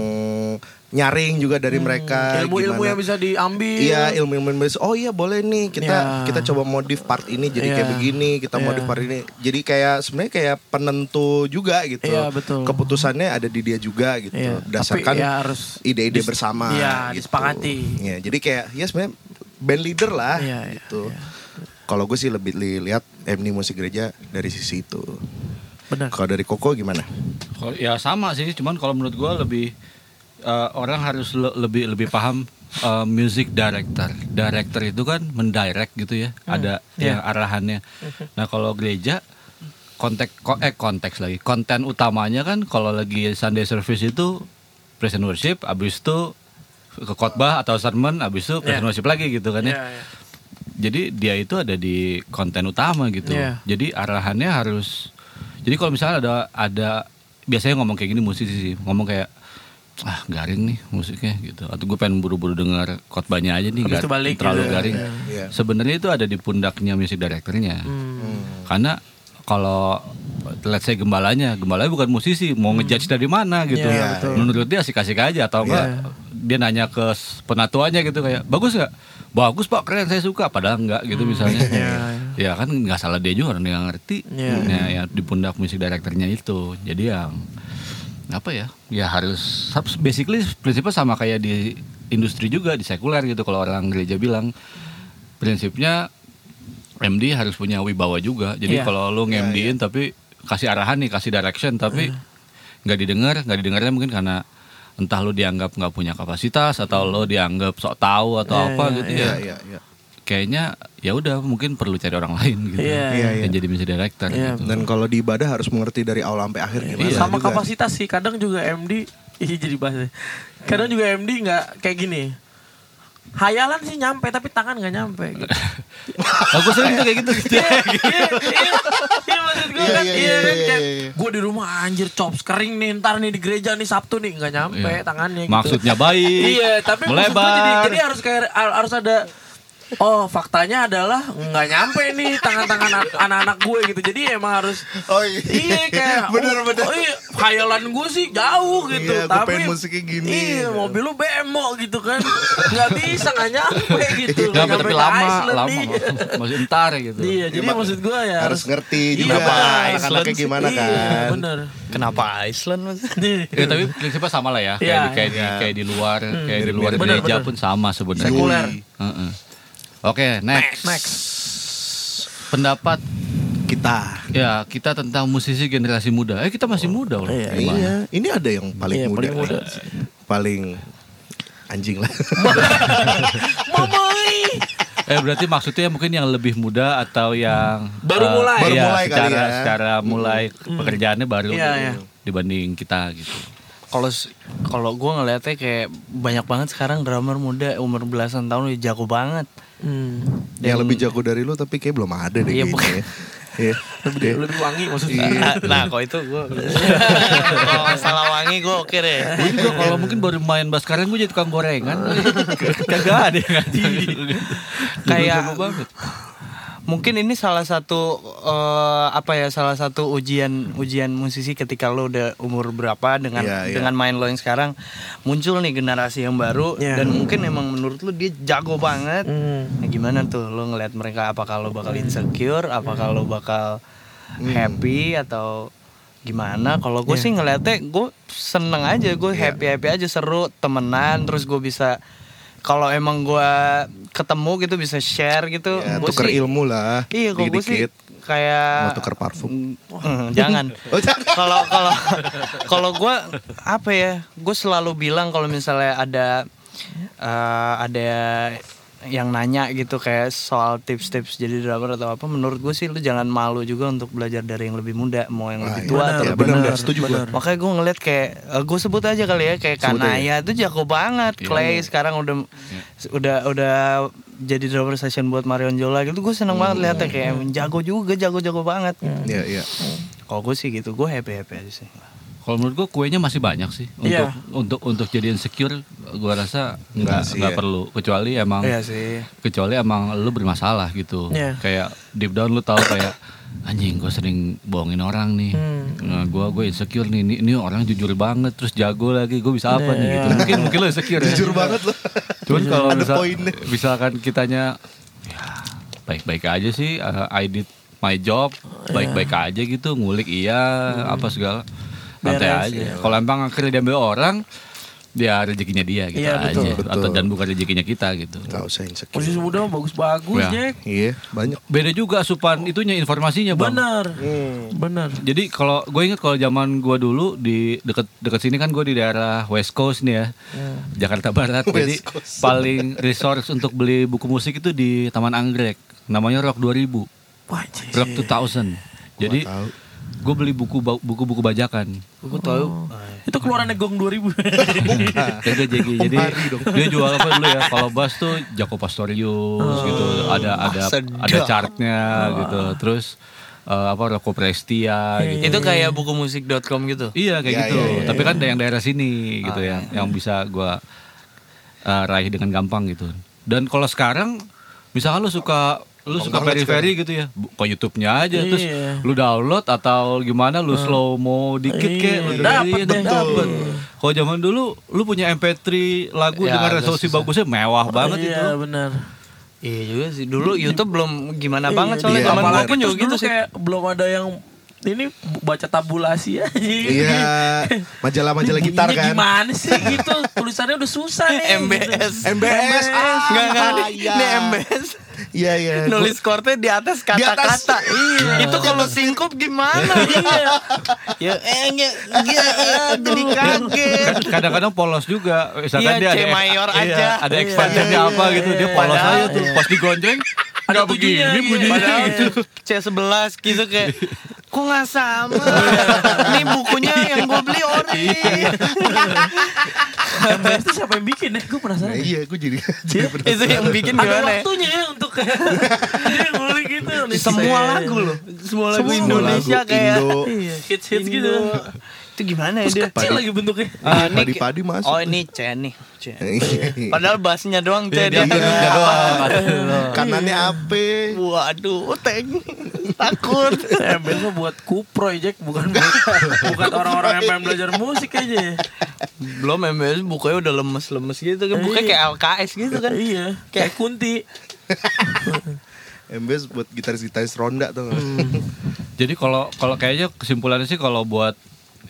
Speaker 3: nyaring juga dari mereka.
Speaker 1: Hmm. ilmu-ilmu
Speaker 3: gimana.
Speaker 1: yang bisa diambil
Speaker 3: Iya ilmu-ilmu yang bisa. Oh iya boleh nih kita
Speaker 1: Iya.
Speaker 3: kita coba modif part ini jadi kayak
Speaker 1: Iya.
Speaker 3: begini, kita
Speaker 1: Iya.
Speaker 3: modif part ini. Jadi kayak sebenarnya kayak penentu juga gitu.
Speaker 1: Iya, betul.
Speaker 3: Keputusannya ada di dia juga gitu.
Speaker 1: Iya,
Speaker 3: Berdasarkan
Speaker 1: ya harus
Speaker 3: ide-ide
Speaker 1: dis-
Speaker 3: bersama.
Speaker 1: iya,
Speaker 3: gitu.
Speaker 1: disepakati.
Speaker 3: Iya, jadi kayak ya sebenarnya band leader lah
Speaker 1: Iya, iya,
Speaker 3: gitu.
Speaker 1: iya.
Speaker 3: Kalau gue sih lebih li- lihat MD musik gereja dari sisi itu.
Speaker 1: benar
Speaker 3: Kalau dari Koko gimana?
Speaker 2: Kalau- Ya sama sih, cuman kalau menurut gua lebih eh, orang harus le- lebih lebih paham eh, music director. Director itu kan mendirect gitu ya, ada
Speaker 1: iya.
Speaker 2: yang arahannya. Nah kalau gereja konteks ko- eh konteks lagi konten utamanya kan kalau lagi Sunday service itu present worship, abis itu ke khotbah atau sermon, abis itu present
Speaker 1: Iya.
Speaker 2: worship lagi gitu kan ya.
Speaker 1: Iya, iya.
Speaker 2: Jadi dia itu ada di konten utama gitu.
Speaker 1: Iya.
Speaker 2: Jadi arahannya harus. Jadi kalau misalnya ada ada biasanya ngomong kayak gini musisi sih ngomong kayak ah garing nih musiknya gitu. Atau gue pengen buru-buru dengar khotbahnya aja nih
Speaker 1: Habis
Speaker 2: gar-
Speaker 1: balik
Speaker 2: terlalu
Speaker 1: gitu.
Speaker 2: garing.
Speaker 3: Iya.
Speaker 2: Sebenarnya itu ada di pundaknya music directornya.
Speaker 1: Hmm.
Speaker 2: Karena kalau let's say gembalanya, gembalanya bukan musisi, mau ngejudge dari mana gitu.
Speaker 1: Hmm. Iya, betul.
Speaker 2: Menurut dia asik-asik aja atau enggak
Speaker 1: Iya.
Speaker 2: dia nanya ke penatuannya gitu kayak bagus nggak? Bagus pak, keren saya suka. Padahal enggak gitu misalnya. [laughs]
Speaker 1: Iya,
Speaker 2: ya kan nggak salah dia juga orang yang ngerti.
Speaker 1: Iya.
Speaker 2: Ya, ya di pundak musik direkturnya itu. Jadi yang apa ya? Ya harus basically prinsipnya sama kayak di industri juga di sekuler gitu kalau orang gereja bilang prinsipnya MD harus punya wibawa juga. Jadi
Speaker 1: Iya.
Speaker 2: kalau lu nge-MD-in tapi kasih arahan nih, kasih direction tapi nggak didengar, nggak didengarnya mungkin karena entah lu dianggap nggak punya kapasitas atau lu dianggap sok tahu atau
Speaker 1: Iya,
Speaker 2: apa
Speaker 1: iya,
Speaker 2: gitu
Speaker 3: Iya,
Speaker 2: ya.
Speaker 3: iya, iya.
Speaker 2: Kayaknya ya udah mungkin perlu cari orang lain gitu.
Speaker 1: Iya.
Speaker 3: Iya, iya.
Speaker 2: Yang jadi music director
Speaker 1: Iya,
Speaker 2: gitu.
Speaker 3: Dan kalau di ibadah harus mengerti dari awal sampai akhir gimana
Speaker 2: Iya.
Speaker 1: sama
Speaker 3: juga.
Speaker 1: kapasitas sih kadang juga MD ih jadi bahasa kadang juga MD nggak kayak gini hayalan sih nyampe tapi tangan nggak nyampe gitu. [laughs]
Speaker 2: Aku sering tuh kayak gitu.
Speaker 1: Iya, iya, iya, iya, maksud gue
Speaker 3: Iya,
Speaker 1: kan,
Speaker 3: iya,
Speaker 1: iya,
Speaker 3: iya,
Speaker 1: kan,
Speaker 3: iya, iya.
Speaker 1: gue di rumah anjir chops kering nih, ntar nih di gereja nih Sabtu nih nggak nyampe
Speaker 2: Iya.
Speaker 1: tangannya gitu.
Speaker 2: Maksudnya baik.
Speaker 1: Iya, tapi
Speaker 2: melebar.
Speaker 1: jadi, jadi harus kayak harus ada Oh faktanya adalah nggak nyampe nih tangan-tangan an- anak-anak gue gitu jadi emang harus
Speaker 3: Oh iya.
Speaker 1: iya kayak [laughs]
Speaker 3: Bener,
Speaker 1: oh,
Speaker 3: bener.
Speaker 1: oh, iya, khayalan gue sih jauh gitu
Speaker 3: Iya,
Speaker 1: tapi
Speaker 3: pengen musiknya gini.
Speaker 1: iya mobil lu bemo gitu kan nggak bisa nggak nyampe [laughs] gitu
Speaker 2: Nggak, tapi
Speaker 1: nyampe ke
Speaker 2: lama,
Speaker 1: Iceland,
Speaker 2: lama.
Speaker 1: iya.
Speaker 2: Masih entar gitu.
Speaker 1: Iya, jadi
Speaker 3: mak-
Speaker 1: maksud gue ya
Speaker 3: harus ngerti
Speaker 1: Iya,
Speaker 3: juga
Speaker 1: benar.
Speaker 3: anak-anaknya
Speaker 4: Iceland
Speaker 3: gimana
Speaker 1: Iya,
Speaker 3: kan.
Speaker 1: bener.
Speaker 4: Kenapa Iceland mas?
Speaker 2: Ya, tapi prinsipnya sama lah ya. Kayak,
Speaker 1: Iya,
Speaker 2: di, kayak, di,
Speaker 3: iya.
Speaker 2: kayak di luar, kayak di luar gereja pun sama sebenarnya.
Speaker 1: Sekuler.
Speaker 2: Oke, next.
Speaker 1: Next.
Speaker 2: Pendapat
Speaker 3: kita.
Speaker 2: Ya, kita tentang musisi generasi muda. Eh, kita masih muda loh.
Speaker 1: Iya,
Speaker 2: Gimana?
Speaker 3: Iya, ini ada yang paling
Speaker 1: Iya,
Speaker 3: muda.
Speaker 1: paling muda.
Speaker 3: Paling anjing lah. [laughs]
Speaker 1: Mamai.
Speaker 2: Eh berarti maksudnya mungkin yang lebih muda atau yang
Speaker 1: Baru
Speaker 2: eh,
Speaker 1: mulai.
Speaker 3: Baru
Speaker 2: iya,
Speaker 3: mulai kali
Speaker 2: secara,
Speaker 3: ya.
Speaker 2: Secara mulai pekerjaannya baru
Speaker 4: Iya, iya.
Speaker 2: dibanding kita gitu.
Speaker 4: Kalau kalau gue ngeliatnya kayak banyak banget sekarang drummer muda umur belasan tahun udah jago banget.
Speaker 1: Hmm.
Speaker 3: yang lebih jago dari lu tapi kayak belum ada deh
Speaker 4: Iya,
Speaker 3: kayaknya.
Speaker 4: bukan.
Speaker 3: ya. Iya.
Speaker 1: Lebih, lebih wangi maksudnya.
Speaker 4: Nah, nah kalau itu gue [laughs] kalau masalah wangi gue oke deh.
Speaker 2: Gue juga kalau mungkin baru main bass sekarang gue jadi tukang gorengan. [laughs] Kagak ada yang ngaji.
Speaker 4: Kayak-
Speaker 2: Jago banget.
Speaker 4: Mungkin ini salah satu eh, apa ya salah satu ujian ujian musisi ketika lo udah umur berapa dengan
Speaker 3: Iya, iya.
Speaker 4: dengan main lo yang sekarang muncul nih generasi yang baru
Speaker 1: Iya.
Speaker 4: dan mungkin emang menurut lo dia jago banget.
Speaker 1: Hmm.
Speaker 4: Nah, gimana tuh lo ngeliat mereka apakah lo bakal insecure, apakah lo bakal happy atau gimana? Kalau gue sih ngeliatnya gue seneng aja, gue happy happy aja seru temenan, terus gue bisa kalau emang gue ketemu gitu bisa share gitu.
Speaker 3: Ya,
Speaker 4: Gua
Speaker 3: tuker
Speaker 4: sih-
Speaker 3: ilmu lah.
Speaker 4: Iya, kok gue sih kayak
Speaker 3: Mau tuker parfum.
Speaker 4: Mm, jangan. [laughs]
Speaker 3: Oh, jangan.
Speaker 4: Kalau kalau kalau gue apa ya? Gue selalu bilang kalau misalnya ada eh, ada yang nanya gitu kayak soal tips-tips jadi drummer atau apa menurut gue sih lu jangan malu juga untuk belajar dari yang lebih muda mau yang lebih tua atau
Speaker 3: iya,
Speaker 4: lebih
Speaker 3: benar,
Speaker 4: muda.
Speaker 3: benar, setuju gua.
Speaker 4: makanya gue ngeliat kayak gue sebut aja kali ya kayak
Speaker 3: Sebut.
Speaker 4: Kanaya itu jago banget
Speaker 2: Iya.
Speaker 4: Clay sekarang udah udah udah jadi drummer session buat Marion Jola gitu gue seneng banget liatnya kayak jago juga jago-jago banget
Speaker 3: Iya, iya.
Speaker 4: kalau gue sih gitu gue happy happy aja sih
Speaker 2: Kalau menurut gue kuenya masih banyak sih untuk
Speaker 1: Iya.
Speaker 2: untuk untuk jadi insecure. Gue rasa nggak
Speaker 3: sih,
Speaker 2: nggak
Speaker 3: ya.
Speaker 2: perlu kecuali emang
Speaker 4: Iya sih
Speaker 2: kecuali emang lu bermasalah gitu.
Speaker 1: Iya.
Speaker 2: Kayak deep down lu tahu kayak anjing gue sering bohongin orang nih.
Speaker 1: Hmm.
Speaker 2: Nah, gue gue insecure nih. Ini, ini orang jujur banget terus jago lagi. Gue bisa apa
Speaker 1: Iya,
Speaker 2: nih
Speaker 1: iya.
Speaker 2: gitu. Mungkin mungkin lu insecure. ya.
Speaker 3: Jujur banget loh.
Speaker 2: Cuman kalau
Speaker 3: Ada
Speaker 2: misal-
Speaker 3: poinnya.
Speaker 2: misalkan kitanya ya baik-baik aja sih. uh, I did my job baik-baik aja gitu. Ngulik iya apa segala. Santai aja.
Speaker 1: iya.
Speaker 2: Kalau emang akhirnya diambil orang ya rezekinya dia gitu
Speaker 1: Iya, betul,
Speaker 2: aja
Speaker 3: betul.
Speaker 2: atau dan bukan rezekinya kita gitu.
Speaker 3: Gak usah insecure.
Speaker 1: Musisi muda bagus-bagus,
Speaker 2: Ya.
Speaker 1: Jack.
Speaker 3: Iya, banyak.
Speaker 2: Beda juga asupan itunya informasinya bang.
Speaker 1: Bener.
Speaker 3: Hmm.
Speaker 1: Bener.
Speaker 2: Jadi kalau gue inget kalau zaman gue dulu di deket deket sini kan gue di daerah West Coast nih ya, Jakarta Barat. [laughs] Jadi
Speaker 3: Coast.
Speaker 2: paling resource untuk beli buku musik itu di Taman Anggrek. Namanya Rock 2000,
Speaker 1: Wah, anjir.
Speaker 2: Rock 2000. Jadi
Speaker 3: tahu.
Speaker 2: Gue beli buku buku-buku bajakan.
Speaker 4: gue tahu
Speaker 1: Itu keluarannya Gong 2000.
Speaker 2: Kagak jadi jadi dia jual apa dulu ya? Kalau bass tuh Jaco Pastorius gitu, ada ada
Speaker 4: sedap.
Speaker 2: ada chartnya gitu. Terus eh, apa Rocco Prestia gitu.
Speaker 4: itu kayak buku musik.com gitu
Speaker 2: Iya kayak
Speaker 3: Iya,
Speaker 2: gitu.
Speaker 3: iya, iya,
Speaker 2: Tapi kan ada yang daerah sini gitu ya, yang bisa gua uh, raih dengan gampang gitu. Dan kalau sekarang, misalkan lu suka lu suka peri-peri gitu ya, ke YouTube-nya aja terus
Speaker 1: Iya.
Speaker 2: lu download atau gimana lu slow mo dikit kek lu
Speaker 1: Iya, dapet dapet.
Speaker 2: Kalau zaman dulu lu punya MP3 lagu
Speaker 4: Ya,
Speaker 2: dengan resolusi
Speaker 4: susah.
Speaker 2: bagusnya mewah banget itu.
Speaker 1: Iya, bener.
Speaker 4: iya juga sih dulu YouTube belum gimana banget soalnya
Speaker 3: Iya,
Speaker 4: zaman gue
Speaker 1: Apalagi
Speaker 4: pun juga gitu sih
Speaker 1: kayak belum ada yang ini baca tabulasi aja.
Speaker 3: Iya, [laughs] majalah-majalah gitar kan.
Speaker 1: Gimana sih gitu? Tulisannya udah susah nih.
Speaker 4: MBS
Speaker 3: MBS. Ah,
Speaker 4: Enggak enggak
Speaker 3: iya.
Speaker 4: ini MBS
Speaker 3: Iya, iya.
Speaker 4: nulis chordnya di atas kata-kata iya itu kalau singkup gimana iya ya eh enggak enggak, eh, jadi kaget
Speaker 2: Kadang-kadang polos juga. Misalkan
Speaker 4: Iya,
Speaker 2: dia
Speaker 4: C
Speaker 2: ada
Speaker 4: mayor aja.
Speaker 2: ada expansionnya
Speaker 3: iya,
Speaker 2: apa gitu, dia polos aja tuh. Pas digonceng
Speaker 1: Ada
Speaker 2: begini bunyinya.
Speaker 4: Padahal
Speaker 2: gitu.
Speaker 4: C11 gitu kayak Kok nggak sama Ini bukunya yang gue beli ori
Speaker 1: MBS itu siapa yang bikin ya? Gue
Speaker 3: Nah,
Speaker 1: penasaran.
Speaker 3: iya, gue jadi [laughs] jadi penasaran.
Speaker 4: Itu yang bikin
Speaker 1: Ada
Speaker 4: gimana ya
Speaker 1: waktunya ya untuk [laughs] dia ngulik gitu. nih.
Speaker 4: Semua lagu loh Semua lagu
Speaker 1: Semua
Speaker 4: Indonesia
Speaker 3: lagu
Speaker 4: kayak
Speaker 3: Indo.
Speaker 1: Iya, hits-hits gitu.
Speaker 4: Itu gimana ya
Speaker 1: Terus
Speaker 4: dia
Speaker 1: kecil lagi bentuknya.
Speaker 4: Ah, ini-
Speaker 3: Padi-padi masuk.
Speaker 4: Oh ini C nih C. Padahal bassnya doang C
Speaker 2: Dia bentuknya doang. aduh.
Speaker 3: Kanannya apa?
Speaker 4: Waduh, teng takut.
Speaker 1: MBS mah buat kuproy Jack bukan buat, bukan orang-orang yang pengen belajar musik aja.
Speaker 4: Belum MBS bukanya udah lemes-lemes gitu kan. Bukanya kayak LKS gitu kan.
Speaker 1: Iya, kayak kunti. [laughs]
Speaker 3: MBS buat gitaris-gitaris ronda tuh.
Speaker 2: Jadi kalau kalau kayaknya kesimpulannya sih kalau buat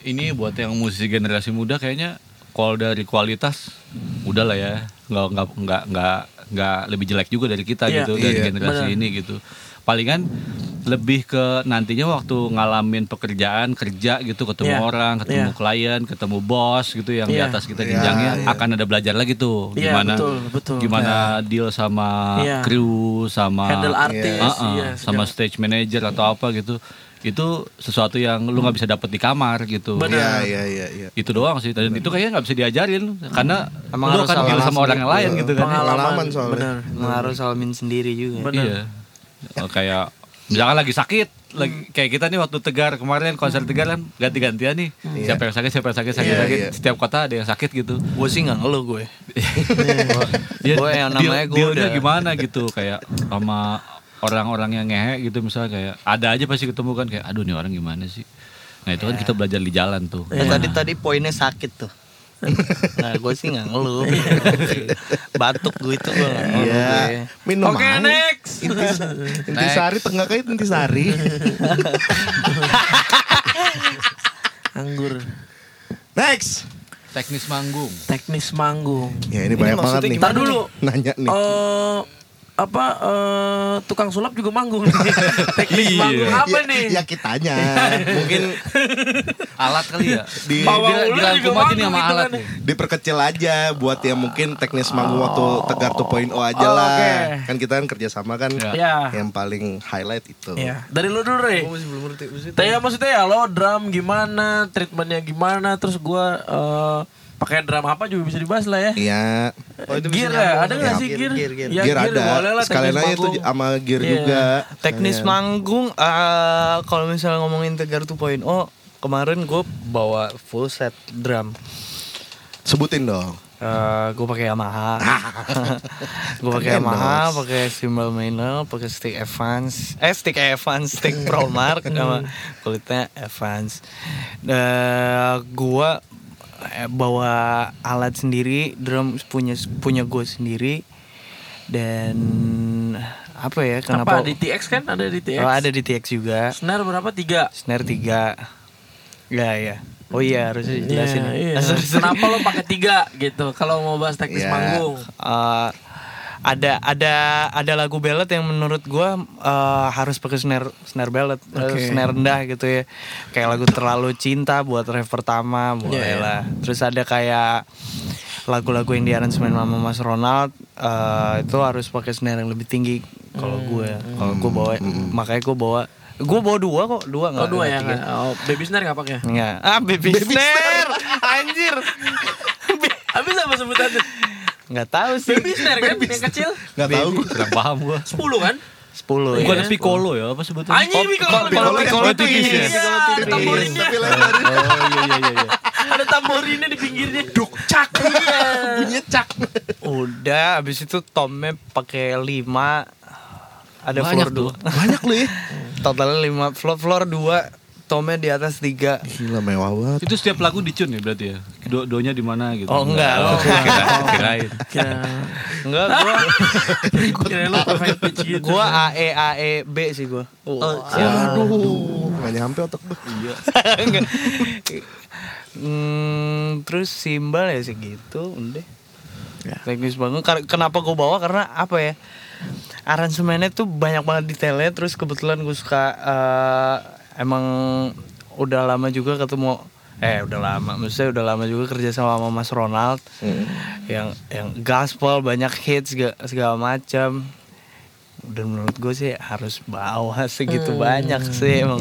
Speaker 2: ini buat yang musisi generasi muda kayaknya kalau dari kualitas udah lah ya nggak nggak nggak nggak nggak lebih jelek juga dari kita
Speaker 1: Iya.
Speaker 2: gitu dari
Speaker 3: Iya,
Speaker 2: generasi
Speaker 1: benar.
Speaker 2: ini gitu palingan lebih ke nantinya waktu ngalamin pekerjaan kerja gitu ketemu
Speaker 1: Iya.
Speaker 2: orang ketemu
Speaker 1: Iya.
Speaker 2: klien ketemu bos gitu yang di
Speaker 1: Iya.
Speaker 2: atas kita
Speaker 3: Iya,
Speaker 2: jenjangnya
Speaker 3: iya.
Speaker 2: akan ada belajar lagi tuh
Speaker 1: Iya,
Speaker 2: gimana
Speaker 1: betul, betul.
Speaker 2: gimana deal sama
Speaker 1: Iya.
Speaker 2: kru sama
Speaker 1: Handle artis,
Speaker 2: Ah, ah,
Speaker 1: iya,
Speaker 2: sama stage manager atau apa gitu itu sesuatu yang lu nggak bisa dapet di kamar gitu
Speaker 1: Benar.
Speaker 3: Iya, iya, iya, iya.
Speaker 2: itu doang sih dan itu kayaknya nggak bisa diajarin karena
Speaker 4: Emang
Speaker 2: lu
Speaker 4: harus
Speaker 2: akan deal sama orang yang lain gitu kan
Speaker 3: Pengalaman soalnya.
Speaker 1: benar
Speaker 4: harus alamin sendiri juga
Speaker 1: Benar.
Speaker 2: Iya. Oh, kayak misalkan lagi sakit, lagi kayak kita nih waktu Tegar kemarin konser Tegar kan ganti-gantian nih. Siapa yang sakit, siapa yang sakit, sakit,
Speaker 3: Iya,
Speaker 2: sakit.
Speaker 3: iya.
Speaker 2: Setiap kota ada yang sakit gitu.
Speaker 4: gue sih nggak ngeluh gue [laughs]
Speaker 2: Dia,
Speaker 4: Gue yang namanya gue udah-
Speaker 2: gimana gitu kayak sama orang-orang yang ngehe gitu misalnya kayak ada aja pasti ketemu kan kayak aduh nih orang gimana sih. Nah itu kan kita belajar di jalan tuh.
Speaker 4: Eh, tadi tadi poinnya sakit tuh [laughs] nah gue sih nggak ngeluh [laughs] batuk gue itu gue nggak ngeluh
Speaker 3: Iya.
Speaker 4: gue.
Speaker 3: Minum
Speaker 1: Oke,
Speaker 3: aja.
Speaker 1: next.
Speaker 3: Intis, [laughs] intisari tengah kait intisari.
Speaker 1: anggur
Speaker 3: Next.
Speaker 2: Teknis manggung.
Speaker 1: teknis manggung
Speaker 3: Ya ini banyak banget nih.
Speaker 1: Ntar dulu
Speaker 3: Nanya nih.
Speaker 1: eh apa eh tukang sulap juga manggung nih. [laughs] teknis
Speaker 2: Iya.
Speaker 1: manggung apa
Speaker 3: Ya-
Speaker 1: nih
Speaker 3: Ya kitanya. [laughs] Mungkin
Speaker 2: Alat kali ya.
Speaker 3: di
Speaker 2: dirangkum aja nih sama
Speaker 1: manggung
Speaker 2: alat
Speaker 1: hitungannya.
Speaker 2: nih.
Speaker 3: diperkecil aja buat yang mungkin teknis manggung waktu Tegar 2.0 aja
Speaker 1: Oh,
Speaker 3: lah.
Speaker 1: oke.
Speaker 3: Kan kita kan kerjasama kan
Speaker 2: Ya.
Speaker 1: ya
Speaker 3: yang paling highlight itu.
Speaker 1: ya dari lu dulu Re
Speaker 4: Gue masih belum ngerti maksudnya.
Speaker 1: Tanya maksudnya ya lo drum gimana, treatmentnya gimana, terus gua eh pakai drum apa juga bisa dibahas lah ya.
Speaker 3: Iya.
Speaker 4: Oh, itu
Speaker 1: gear ya,
Speaker 4: nyambung.
Speaker 1: ada nggak
Speaker 4: Ya,
Speaker 1: sih
Speaker 4: gear,
Speaker 1: gear?
Speaker 4: gear, gear.
Speaker 1: Ya,
Speaker 3: gear ada.
Speaker 1: boleh lah,
Speaker 3: Sekalian aja itu sama gear
Speaker 1: Iya.
Speaker 3: juga.
Speaker 4: teknis
Speaker 3: Sekalian.
Speaker 4: manggung eh, kalau misalnya ngomongin Tegar 2.0 kemarin gue bawa full set drum
Speaker 3: Sebutin dong.
Speaker 4: Eh, gue pakai Yamaha, [laughs] gue pakai Yamaha, pakai cymbal Maynard, pakai stick Evans, eh stick Evans, stick Promark sama kulitnya Evans. Eh, gue bawa alat sendiri, drum punya punya gue sendiri dan apa ya
Speaker 1: Kenapa? Di TX kan ada di TX.
Speaker 4: Oh, ada di TX juga.
Speaker 1: Snare berapa? Tiga.
Speaker 4: Snare 3 Ya ya Oh iya harus
Speaker 1: iya. [laughs]
Speaker 4: Sorry, sorry.
Speaker 1: Kenapa lo pakai tiga gitu? Kalau mau bahas teknis
Speaker 3: Iya.
Speaker 1: manggung.
Speaker 4: Eh, ada ada ada lagu ballad yang menurut gua eh, harus pakai snare snare ballad eh,
Speaker 1: Oke.
Speaker 4: snare rendah gitu ya kayak lagu terlalu cinta buat ref pertama boleh
Speaker 1: Iya, iya.
Speaker 4: lah terus ada kayak lagu-lagu yang diaransemen sama Mas Ronald eh, itu harus pakai snare yang lebih tinggi kalau
Speaker 1: Hmm.
Speaker 4: gue kalau gue bawa makanya gue bawa gue bawa dua kok dua
Speaker 1: Oh
Speaker 4: nggak
Speaker 1: dua ya?
Speaker 4: tiga.
Speaker 1: Oh, baby snare nggak pakai?
Speaker 4: Enggak. Ah, baby, snare. Anjir. [laughs]
Speaker 1: Habis apa sebutannya?
Speaker 4: Enggak tahu sih.
Speaker 1: Baby snare kan? Yang kecil?
Speaker 3: Nggak tahu gue.
Speaker 2: Kurang paham gua.
Speaker 1: 10 kan?
Speaker 4: 10
Speaker 2: Bukan
Speaker 4: ya.
Speaker 2: piccolo ya apa sebetulnya?
Speaker 1: Anjing Piccolo
Speaker 3: Piccolo,
Speaker 1: Piccolo tipis ya? ada tamborinnya.
Speaker 3: Tapi lebar.
Speaker 2: Oh iya iya iya. iya.
Speaker 1: Ada tamborinnya di pinggirnya.
Speaker 3: Duk cak.
Speaker 1: Iya.
Speaker 3: Bunyinya cak.
Speaker 4: Udah, habis itu tomnya pakai 5 ada
Speaker 2: Banyak
Speaker 4: floor dua.
Speaker 3: Banyak lu ya.
Speaker 4: Totalnya 5 floor floor 2 tomnya di atas 3
Speaker 3: Gila mewah banget.
Speaker 2: Itu setiap lagu dicun ya berarti ya. Do donya di mana gitu.
Speaker 4: Oh, enggak.
Speaker 2: Oh,
Speaker 4: Oh,
Speaker 2: kira- kirain.
Speaker 1: Kira
Speaker 4: Enggak, gua
Speaker 1: kira lu perfect pitch gitu.
Speaker 4: gua AE AE B sih gua.
Speaker 1: Oh,
Speaker 3: Waduh. Nggak nyampe otak gue. Iya.
Speaker 4: Enggak. Hmm, terus simbal ya segitu udah. Teknis banget. Kenapa gue bawa karena apa ya? Aransemennya tuh banyak banget detailnya. Terus kebetulan gue suka eh, emang udah lama juga ketemu. Eh udah lama, maksudnya udah lama juga kerja sama sama Mas Ronald yang yang gaspol banyak hits segala, segala macam. Dan menurut gue sih harus bawa [laughs] segitu banyak sih emang.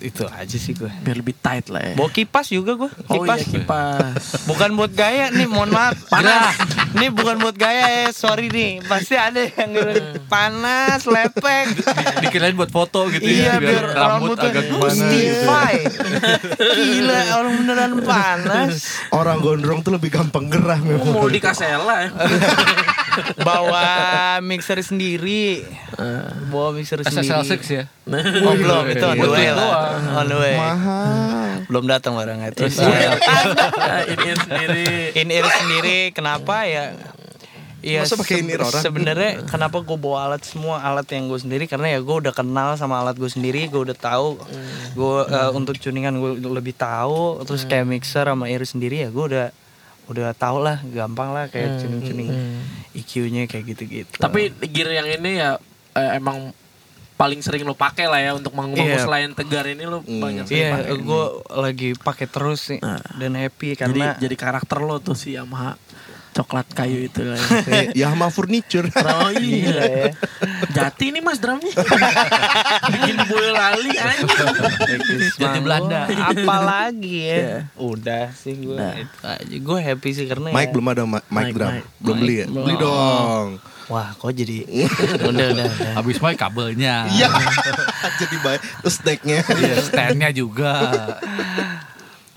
Speaker 4: Itu aja sih gue.
Speaker 1: biar lebih tight lah ya.
Speaker 4: Bawa kipas juga gue.
Speaker 1: Oh iya
Speaker 4: Kipas.
Speaker 1: kipas.
Speaker 4: Bukan buat gaya nih, mohon maaf. Panas. Nih bukan buat gaya ya, sorry nih. Pasti ada yang panas, lepek.
Speaker 2: Dikirain buat foto gitu
Speaker 4: iya,
Speaker 2: ya.
Speaker 4: biar
Speaker 2: rambut
Speaker 4: rambutnya
Speaker 2: agak
Speaker 4: "Oh,
Speaker 2: gimana gitu.
Speaker 4: Stify. Gila, orang beneran panas.
Speaker 3: Orang gondrong tuh lebih gampang gerah memang.
Speaker 1: Mau di kasela ya. [laughs]
Speaker 4: Bawa mixer sendiri. Bawa mixer
Speaker 2: SSL6
Speaker 4: sendiri.
Speaker 2: ya.
Speaker 4: Oh, belum, itu on the way lah. On the way.
Speaker 3: Mahal.
Speaker 4: Belum datang barangnya. Terus
Speaker 1: Iya. [laughs] Ini sendiri.
Speaker 4: in ear sendiri kenapa ya Iya.
Speaker 3: Masa pakai in-ear orang?
Speaker 4: Sebenarnya kenapa gue bawa alat semua alat yang gue sendiri? Karena ya gue udah kenal sama alat gue sendiri gue udah tahu. Gue eh, untuk tuningan gue lebih tahu terus kayak mixer sama ear sendiri ya gue udah udah tau lah gampang lah kayak tuning tuning EQ-nya kayak gitu gitu
Speaker 1: Tapi gear yang ini ya eh, emang paling sering lo pakai lah ya untuk manggung
Speaker 4: Iya.
Speaker 1: selain tegar ini lo banyak sering
Speaker 4: Iya,
Speaker 1: pakai.
Speaker 4: gue lagi pakai terus sih
Speaker 1: Nah.
Speaker 4: dan happy
Speaker 1: Jadi
Speaker 4: karena
Speaker 1: jadi karakter lo tuh si Yamaha coklat kayu itu lah. ya.
Speaker 3: Eh, Yamaha Furniture.
Speaker 1: Oh [laughs] iya.
Speaker 4: Gila ya.
Speaker 1: Jati ini mas drumnya. [laughs] Bikin Boyolali anjing.
Speaker 2: Jadi Belanda.
Speaker 4: Apalagi ya.
Speaker 1: Iya.
Speaker 4: Udah sih gue aja. Gue happy sih karena
Speaker 3: Mike
Speaker 4: ya.
Speaker 3: belum ada mic
Speaker 1: Mic,
Speaker 3: drum. Belum beli ya? Beli dong.
Speaker 4: Wah, kok jadi [laughs] udah udah. udah.
Speaker 2: Habis main kabelnya.
Speaker 3: Iya. Jadi baik. Terus decknya.
Speaker 2: Iya, standnya juga.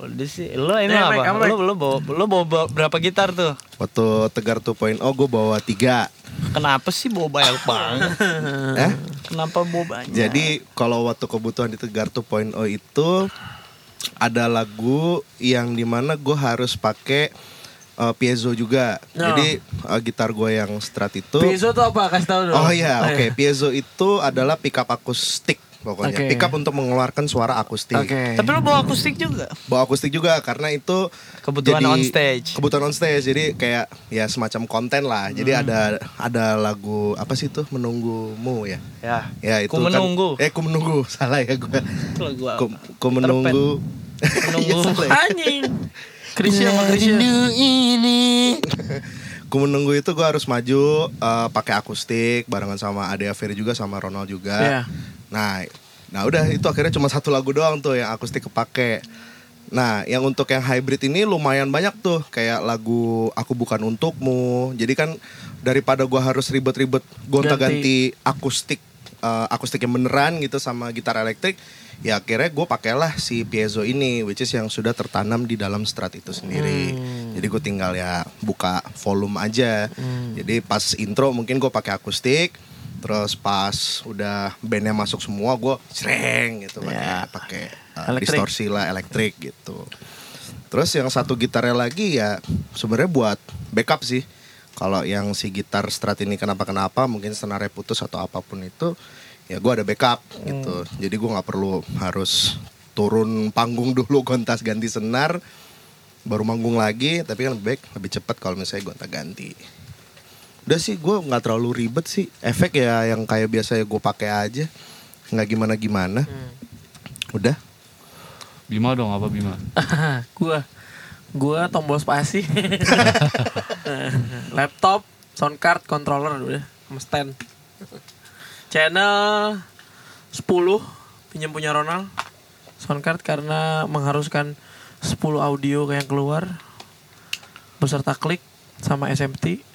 Speaker 4: Udah sih. Lo ini
Speaker 1: Eh,
Speaker 4: apa?
Speaker 1: Mike, apa, Mike?
Speaker 4: Lo lo bawa lo bawa bawa berapa gitar tuh?
Speaker 3: Waktu Tegar 2.0 gue bawa tiga.
Speaker 4: Kenapa sih bawa banyak [laughs] banget?
Speaker 3: Eh?
Speaker 4: Kenapa bawa banyak?
Speaker 3: Jadi kalau waktu kebutuhan di Tegar 2.0 itu ada lagu yang di mana gue harus pakai eh, piezo juga.
Speaker 1: No.
Speaker 3: Jadi eh, gitar gue yang strat itu.
Speaker 1: Piezo tuh apa? Kasih tahu dong.
Speaker 3: Oh iya, oke. Piezo itu adalah pickup akustik pokoknya.
Speaker 1: Oke.
Speaker 3: Pickup untuk mengeluarkan suara akustik.
Speaker 1: Oke.
Speaker 4: Tapi lo bawa akustik juga.
Speaker 3: Bawa akustik juga karena itu
Speaker 4: Kebutuhan on stage.
Speaker 3: Kebutuhan on stage. Jadi kayak ya semacam konten lah. Jadi
Speaker 1: Hmm.
Speaker 3: ada ada lagu apa sih itu menunggumu ya.
Speaker 4: Ya.
Speaker 3: Ya itu
Speaker 4: Ku
Speaker 3: kan-
Speaker 4: menunggu.
Speaker 3: eh ku menunggu. [laughs] Salah ya gue.
Speaker 4: Itu lagu apa?
Speaker 3: Ku, ku menunggu. [laughs]
Speaker 4: Menunggu.
Speaker 3: Iya, ya.
Speaker 1: Anjing. Krisya sama Krisya. [laughs]
Speaker 3: Ku menunggu itu gue harus maju eh, pakai akustik barengan sama Ade Ferry juga sama Ronald juga.
Speaker 1: Iya.
Speaker 3: Nah, nah udah itu akhirnya cuma satu lagu doang tuh yang akustik kepake. Nah, yang untuk yang hybrid ini lumayan banyak tuh kayak lagu Aku Bukan Untukmu. Jadi kan daripada gua harus ribet-ribet gonta-ganti akustik eh, akustik yang beneran gitu sama gitar elektrik, ya akhirnya gue pakailah si piezo ini which is yang sudah tertanam di dalam strat itu sendiri. Jadi gue tinggal ya buka volume aja. Jadi pas intro mungkin gue pakai akustik, terus pas udah bandnya masuk semua gue sreng gitu pakai
Speaker 1: Ya.
Speaker 3: pakai uh, distorsi lah elektrik gitu. Terus yang satu gitarnya lagi ya sebenarnya buat backup sih. Kalau yang si gitar strat ini kenapa-kenapa mungkin senarnya putus atau apa pun itu ya gue ada backup gitu. Jadi gue nggak perlu harus turun panggung [laughs] dulu gontas ganti senar baru manggung lagi tapi kan lebih baik lebih cepat kalau misalnya gonta ganti udah sih gue nggak terlalu ribet sih. Efek ya yang kayak biasa ya gue pakai aja. Nggak gimana gimana udah.
Speaker 2: Bima dong apa Bima? [laughs]
Speaker 1: gua gua tombol spasi. [laughs] Laptop sound card controller udah. Sama stand. Channel 10 pinjam punya Ronald. Sound card karena mengharuskan 10 audio yang keluar. Beserta klik sama SMT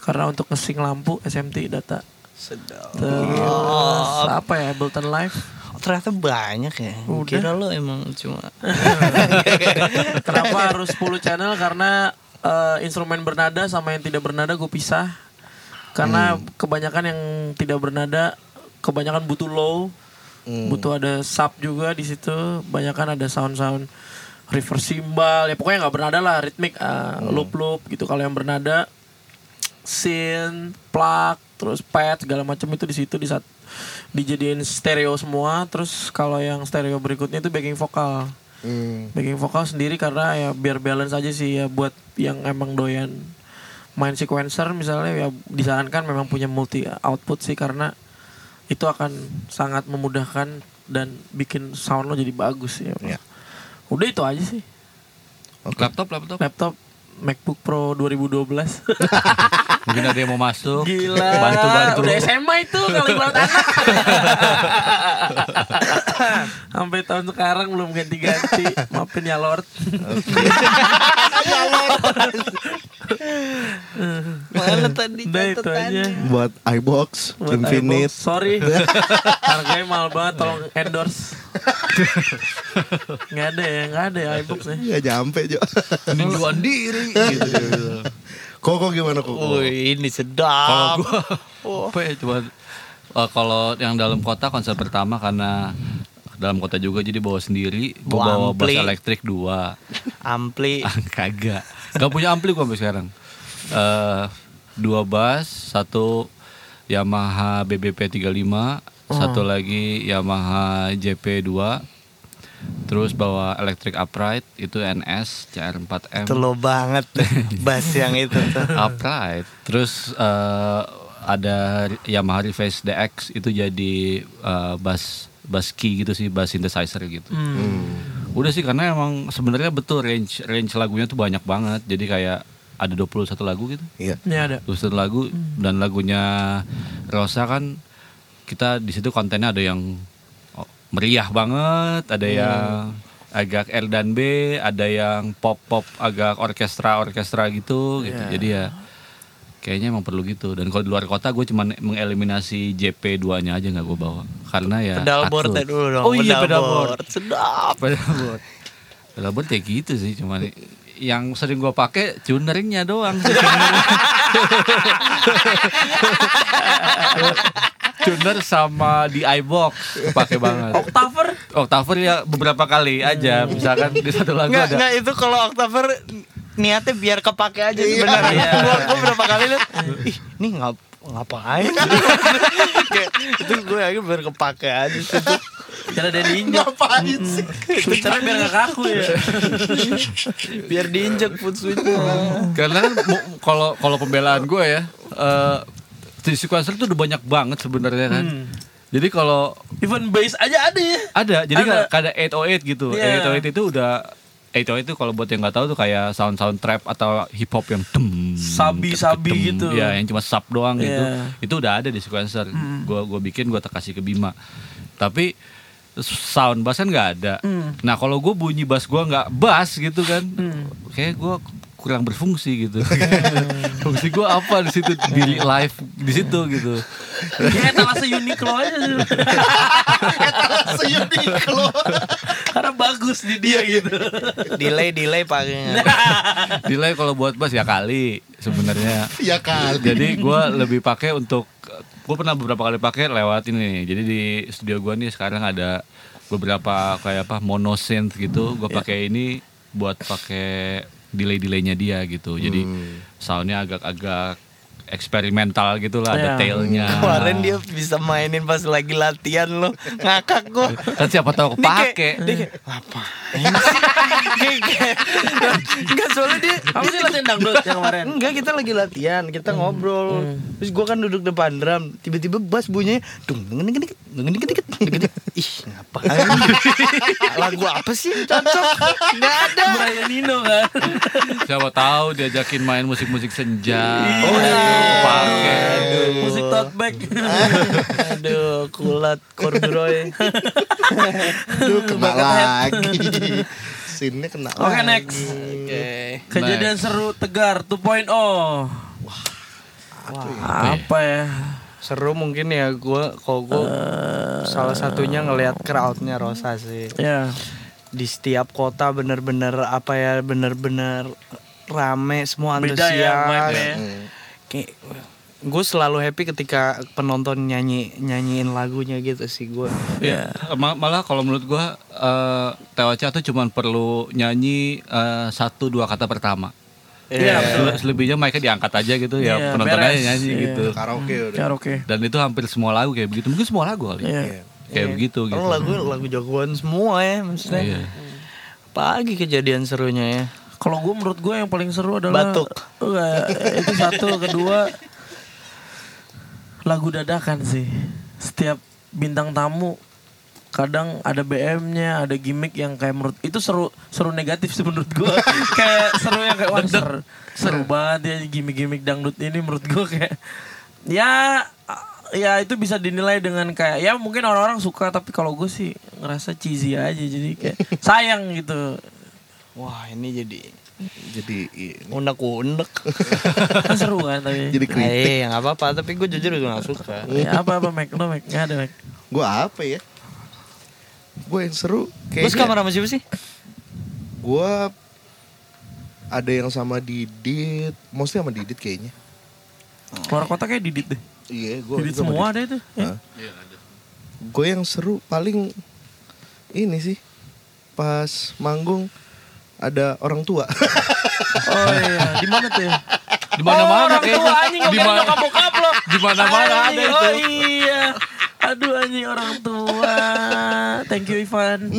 Speaker 1: karena untuk ngesing lampu SMT data
Speaker 4: Sedap.
Speaker 1: terus apa ya Ableton Live
Speaker 4: Oh, ternyata banyak ya.
Speaker 1: Udah.
Speaker 4: Kira lo emang cuma [laughs]
Speaker 1: Kenapa harus 10 channel? Karena eh, instrumen bernada sama yang tidak bernada gue pisah. Karena kebanyakan yang tidak bernada, kebanyakan butuh low, butuh ada sub juga di situ. Banyakan ada sound-sound reverse cymbal, ya pokoknya nggak bernada lah, ritmik, eh, loop-loop gitu. Kalau yang bernada, synth, plug, terus pad segala macam itu di situ di saat dijadiin stereo semua. Terus kalau yang stereo berikutnya itu backing vokal
Speaker 3: Hmm.
Speaker 1: backing vokal sendiri karena ya biar balance aja sih ya buat yang emang doyan main sequencer misalnya ya disarankan memang punya multi output sih karena itu akan sangat memudahkan dan bikin sound lo jadi bagus ya.
Speaker 3: Ya.
Speaker 1: Udah itu aja sih.
Speaker 2: Laptop, laptop.
Speaker 1: Laptop MacBook Pro 2012. [laughs]
Speaker 2: Mungkin ada yang mau masuk.
Speaker 1: Gila.
Speaker 2: Bantu bantu.
Speaker 1: Udah SMA itu kali buat anak. [laughs] Sampai tahun sekarang belum ganti-ganti. Maafin ya Lord. [laughs]
Speaker 4: mana tadi
Speaker 1: Udah itu aja.
Speaker 3: buat iBox
Speaker 1: Buat
Speaker 3: Infinite
Speaker 1: iBox. Sorry. Harganya mahal banget tolong endorse. Nggak ada ya, nggak ada ya iBox ya.
Speaker 3: nggak nyampe Jo
Speaker 2: Peninjuan diri. Gitu. [laughs]
Speaker 3: Koko gimana Koko?
Speaker 4: Wih, ini
Speaker 2: Kalau
Speaker 4: sedap.
Speaker 2: gua apa ya cuma eh, kalau yang dalam kota konser pertama karena dalam kota juga jadi bawa sendiri gua
Speaker 4: Bawa
Speaker 2: bass
Speaker 4: ampli.
Speaker 2: elektrik dua
Speaker 4: Ampli. [laughs]
Speaker 2: Ah, kagak gak punya ampli gua sampai sekarang eh dua bass satu Yamaha BBP 35 satu lagi Yamaha JP 2 terus bawa electric upright itu NS CR4M
Speaker 4: Itu lo banget. [laughs] Bass yang itu tuh.
Speaker 2: upright terus eh, ada Yamaha Reface DX itu jadi eh, bass bass key gitu sih, bass synthesizer gitu.
Speaker 1: Hmm.
Speaker 2: Udah sih karena emang sebenarnya betul range range lagunya tuh banyak banget. Jadi kayak ada 21 lagu gitu.
Speaker 3: Iya.
Speaker 1: Ini ada.
Speaker 2: 21 lagu dan lagunya Rosa kan kita di situ kontennya ada yang meriah banget, ada yang agak R dan B, ada yang pop-pop agak orkestra-orkestra gitu gitu. Jadi ya kayaknya emang perlu gitu. Dan kalau di luar kota gue cuman mengeliminasi JP2-nya aja nggak gue bawa. Karena ya
Speaker 4: pedal board dulu dong
Speaker 2: Oh iya pedal board.
Speaker 4: sedap
Speaker 2: Pedal board. Pedal board kayak gitu sih cuman yang sering gue pakai tuneringnya doang. [laughs] Tuner sama di iBox pakai banget.
Speaker 1: Octaver
Speaker 2: Octaver ya beberapa kali aja, misalkan di satu lagu
Speaker 4: Nggak,
Speaker 2: ada.
Speaker 4: nggak itu kalau Octaver niatnya biar kepake aja sebenarnya.
Speaker 1: Iya.
Speaker 4: gua, gua berapa kali liat, ih ini ngap ngapain? [laughs] Kayak, itu gue yakin biar kepake aja sih. tuh.
Speaker 1: Cara dia diinjak
Speaker 3: Ngapain sih?
Speaker 1: Cara biar gak kaku ya [laughs]
Speaker 4: biar diinjek foot switch
Speaker 2: Karena kan kalau kalau pembelaan gue ya, eh di sequencer tuh udah banyak banget sebenarnya kan. Jadi kalau
Speaker 1: Even bass aja ada ya
Speaker 2: ada, jadi
Speaker 1: Ada.
Speaker 2: kayak ada 808 gitu.
Speaker 1: Iya.
Speaker 2: 808 itu udah 808 itu kalau buat yang nggak tahu tuh kayak sound-sound trap atau hip hop yang dem
Speaker 1: Sabi-sabi gitu.
Speaker 2: Ya, yang cuma sub doang gitu.
Speaker 1: Iya.
Speaker 2: Itu udah ada di sequencer. Gua gua bikin gua kasih ke Bima. Tapi sound bass kan nggak ada. Nah, kalau gue bunyi bass gua nggak bass gitu kan. Kayak gua kurang berfungsi gitu. [laughs] Fungsi gua apa di situ di live di situ gitu.
Speaker 1: Ya etalase Uniqlo aja sih [laughs]
Speaker 3: Uniqlo.
Speaker 1: Karena bagus di dia gitu
Speaker 4: delay delay pakainya. [laughs]
Speaker 2: Delay kalau buat bass ya kali sebenarnya.
Speaker 3: ya kali.
Speaker 2: Jadi gue lebih pakai untuk gue pernah beberapa kali pakai lewat ini. Jadi di studio gue nih sekarang ada beberapa kayak apa mono synth gitu. Gue pakai ini buat pakai delay delaynya dia gitu. Jadi soundnya agak-agak eksperimental gitu lah
Speaker 1: yeah.
Speaker 2: detailnya.
Speaker 4: Kemarin dia bisa mainin pas lagi latihan lo ngakak gua.
Speaker 2: Kan siapa tahu kepake.
Speaker 4: Apa? Enggak soalnya dia
Speaker 1: Kamu sih latihan dangdut yang kemarin?
Speaker 4: Enggak kita lagi latihan Kita ngobrol Terus gue kan duduk depan drum Tiba-tiba bass bunyinya dong dung dung dung dung dung Ih ngapain Lagu apa sih cocok Gak ada
Speaker 1: Brian Nino kan
Speaker 2: Siapa tahu diajakin main musik-musik senja
Speaker 1: Oh
Speaker 2: Pakai.
Speaker 1: Musik tote bag.
Speaker 4: Aduh kulat corduroy.
Speaker 3: Aduh, kena lagi. Sinnya kena
Speaker 1: Oke
Speaker 3: lagi.
Speaker 1: next.
Speaker 4: Oke.
Speaker 1: Kejadian seru tegar 2.0 Wah apa ya?
Speaker 4: Seru mungkin ya gua Kalau gua Salah satunya ngelihat crowdnya Rosa sih.
Speaker 1: Ya.
Speaker 4: Di setiap kota bener-bener apa ya bener-bener rame semua
Speaker 1: Beda ya
Speaker 4: antusias.
Speaker 1: vibe-nya.
Speaker 4: Kayak gue selalu happy ketika penonton nyanyi nyanyiin lagunya gitu sih gue
Speaker 2: Iya. Ma- malah kalau menurut gua eh TOC tuh cuman perlu nyanyi eh, satu dua kata pertama.
Speaker 1: Iya
Speaker 2: Sele- Selebihnya mereka diangkat aja gitu ya
Speaker 1: Iya,
Speaker 2: penonton
Speaker 1: beres.
Speaker 2: aja nyanyi
Speaker 1: Iya.
Speaker 2: gitu.
Speaker 3: Karaoke udah.
Speaker 1: Ya oke
Speaker 2: Dan itu hampir semua lagu kayak begitu. Mungkin semua lagu kali.
Speaker 1: Iya
Speaker 2: Kayak begitu gitu.
Speaker 4: Lagu lagu jagoan semua ya maksudnya
Speaker 2: Iya.
Speaker 4: pagi kejadian serunya ya
Speaker 1: Kalau gue menurut gue yang paling seru adalah
Speaker 4: Batuk.
Speaker 1: Enggak, itu satu, kedua lagu dadakan sih. Setiap bintang tamu kadang ada BM-nya, ada gimmick yang kayak menurut itu seru seru negatif sih menurut gue. [laughs] kayak seru yang kayak wah seru, seru banget ya gimmick-gimmick dangdut ini menurut gue kayak ya ya itu bisa dinilai dengan kayak ya mungkin orang-orang suka tapi kalau gue sih ngerasa cheesy aja jadi kayak [laughs] sayang gitu
Speaker 4: wah ini jadi
Speaker 3: Jadi ini.
Speaker 4: unek-unek [laughs]
Speaker 1: kan seru kan tapi
Speaker 3: Jadi kritik.
Speaker 4: eh nggak apa-apa tapi gue jujur gue gak suka [laughs]
Speaker 1: ya apa apa Mac lo Mac nggak ada Mac
Speaker 3: Gue apa ya? Gue yang seru
Speaker 4: Terus
Speaker 3: kayaknya.
Speaker 4: kamar sama siapa sih?
Speaker 3: Gue ada yang sama Didit, mostly sama Didit kayaknya.
Speaker 1: keluar kota kayak Didit deh
Speaker 3: Iya, gue
Speaker 1: Didit semua ada itu ya.
Speaker 3: Gue yang seru paling ini sih pas manggung ada orang tua. [laughs]
Speaker 1: oh iya di mana tuh ya
Speaker 2: Di mana-mana
Speaker 1: oh, orang
Speaker 2: kayaknya.
Speaker 1: anjing
Speaker 2: Di mana
Speaker 1: bokap lo
Speaker 2: Di mana-mana ada
Speaker 1: Anjing,
Speaker 2: itu.
Speaker 1: oh iya aduh anjing orang tua thank you Ivan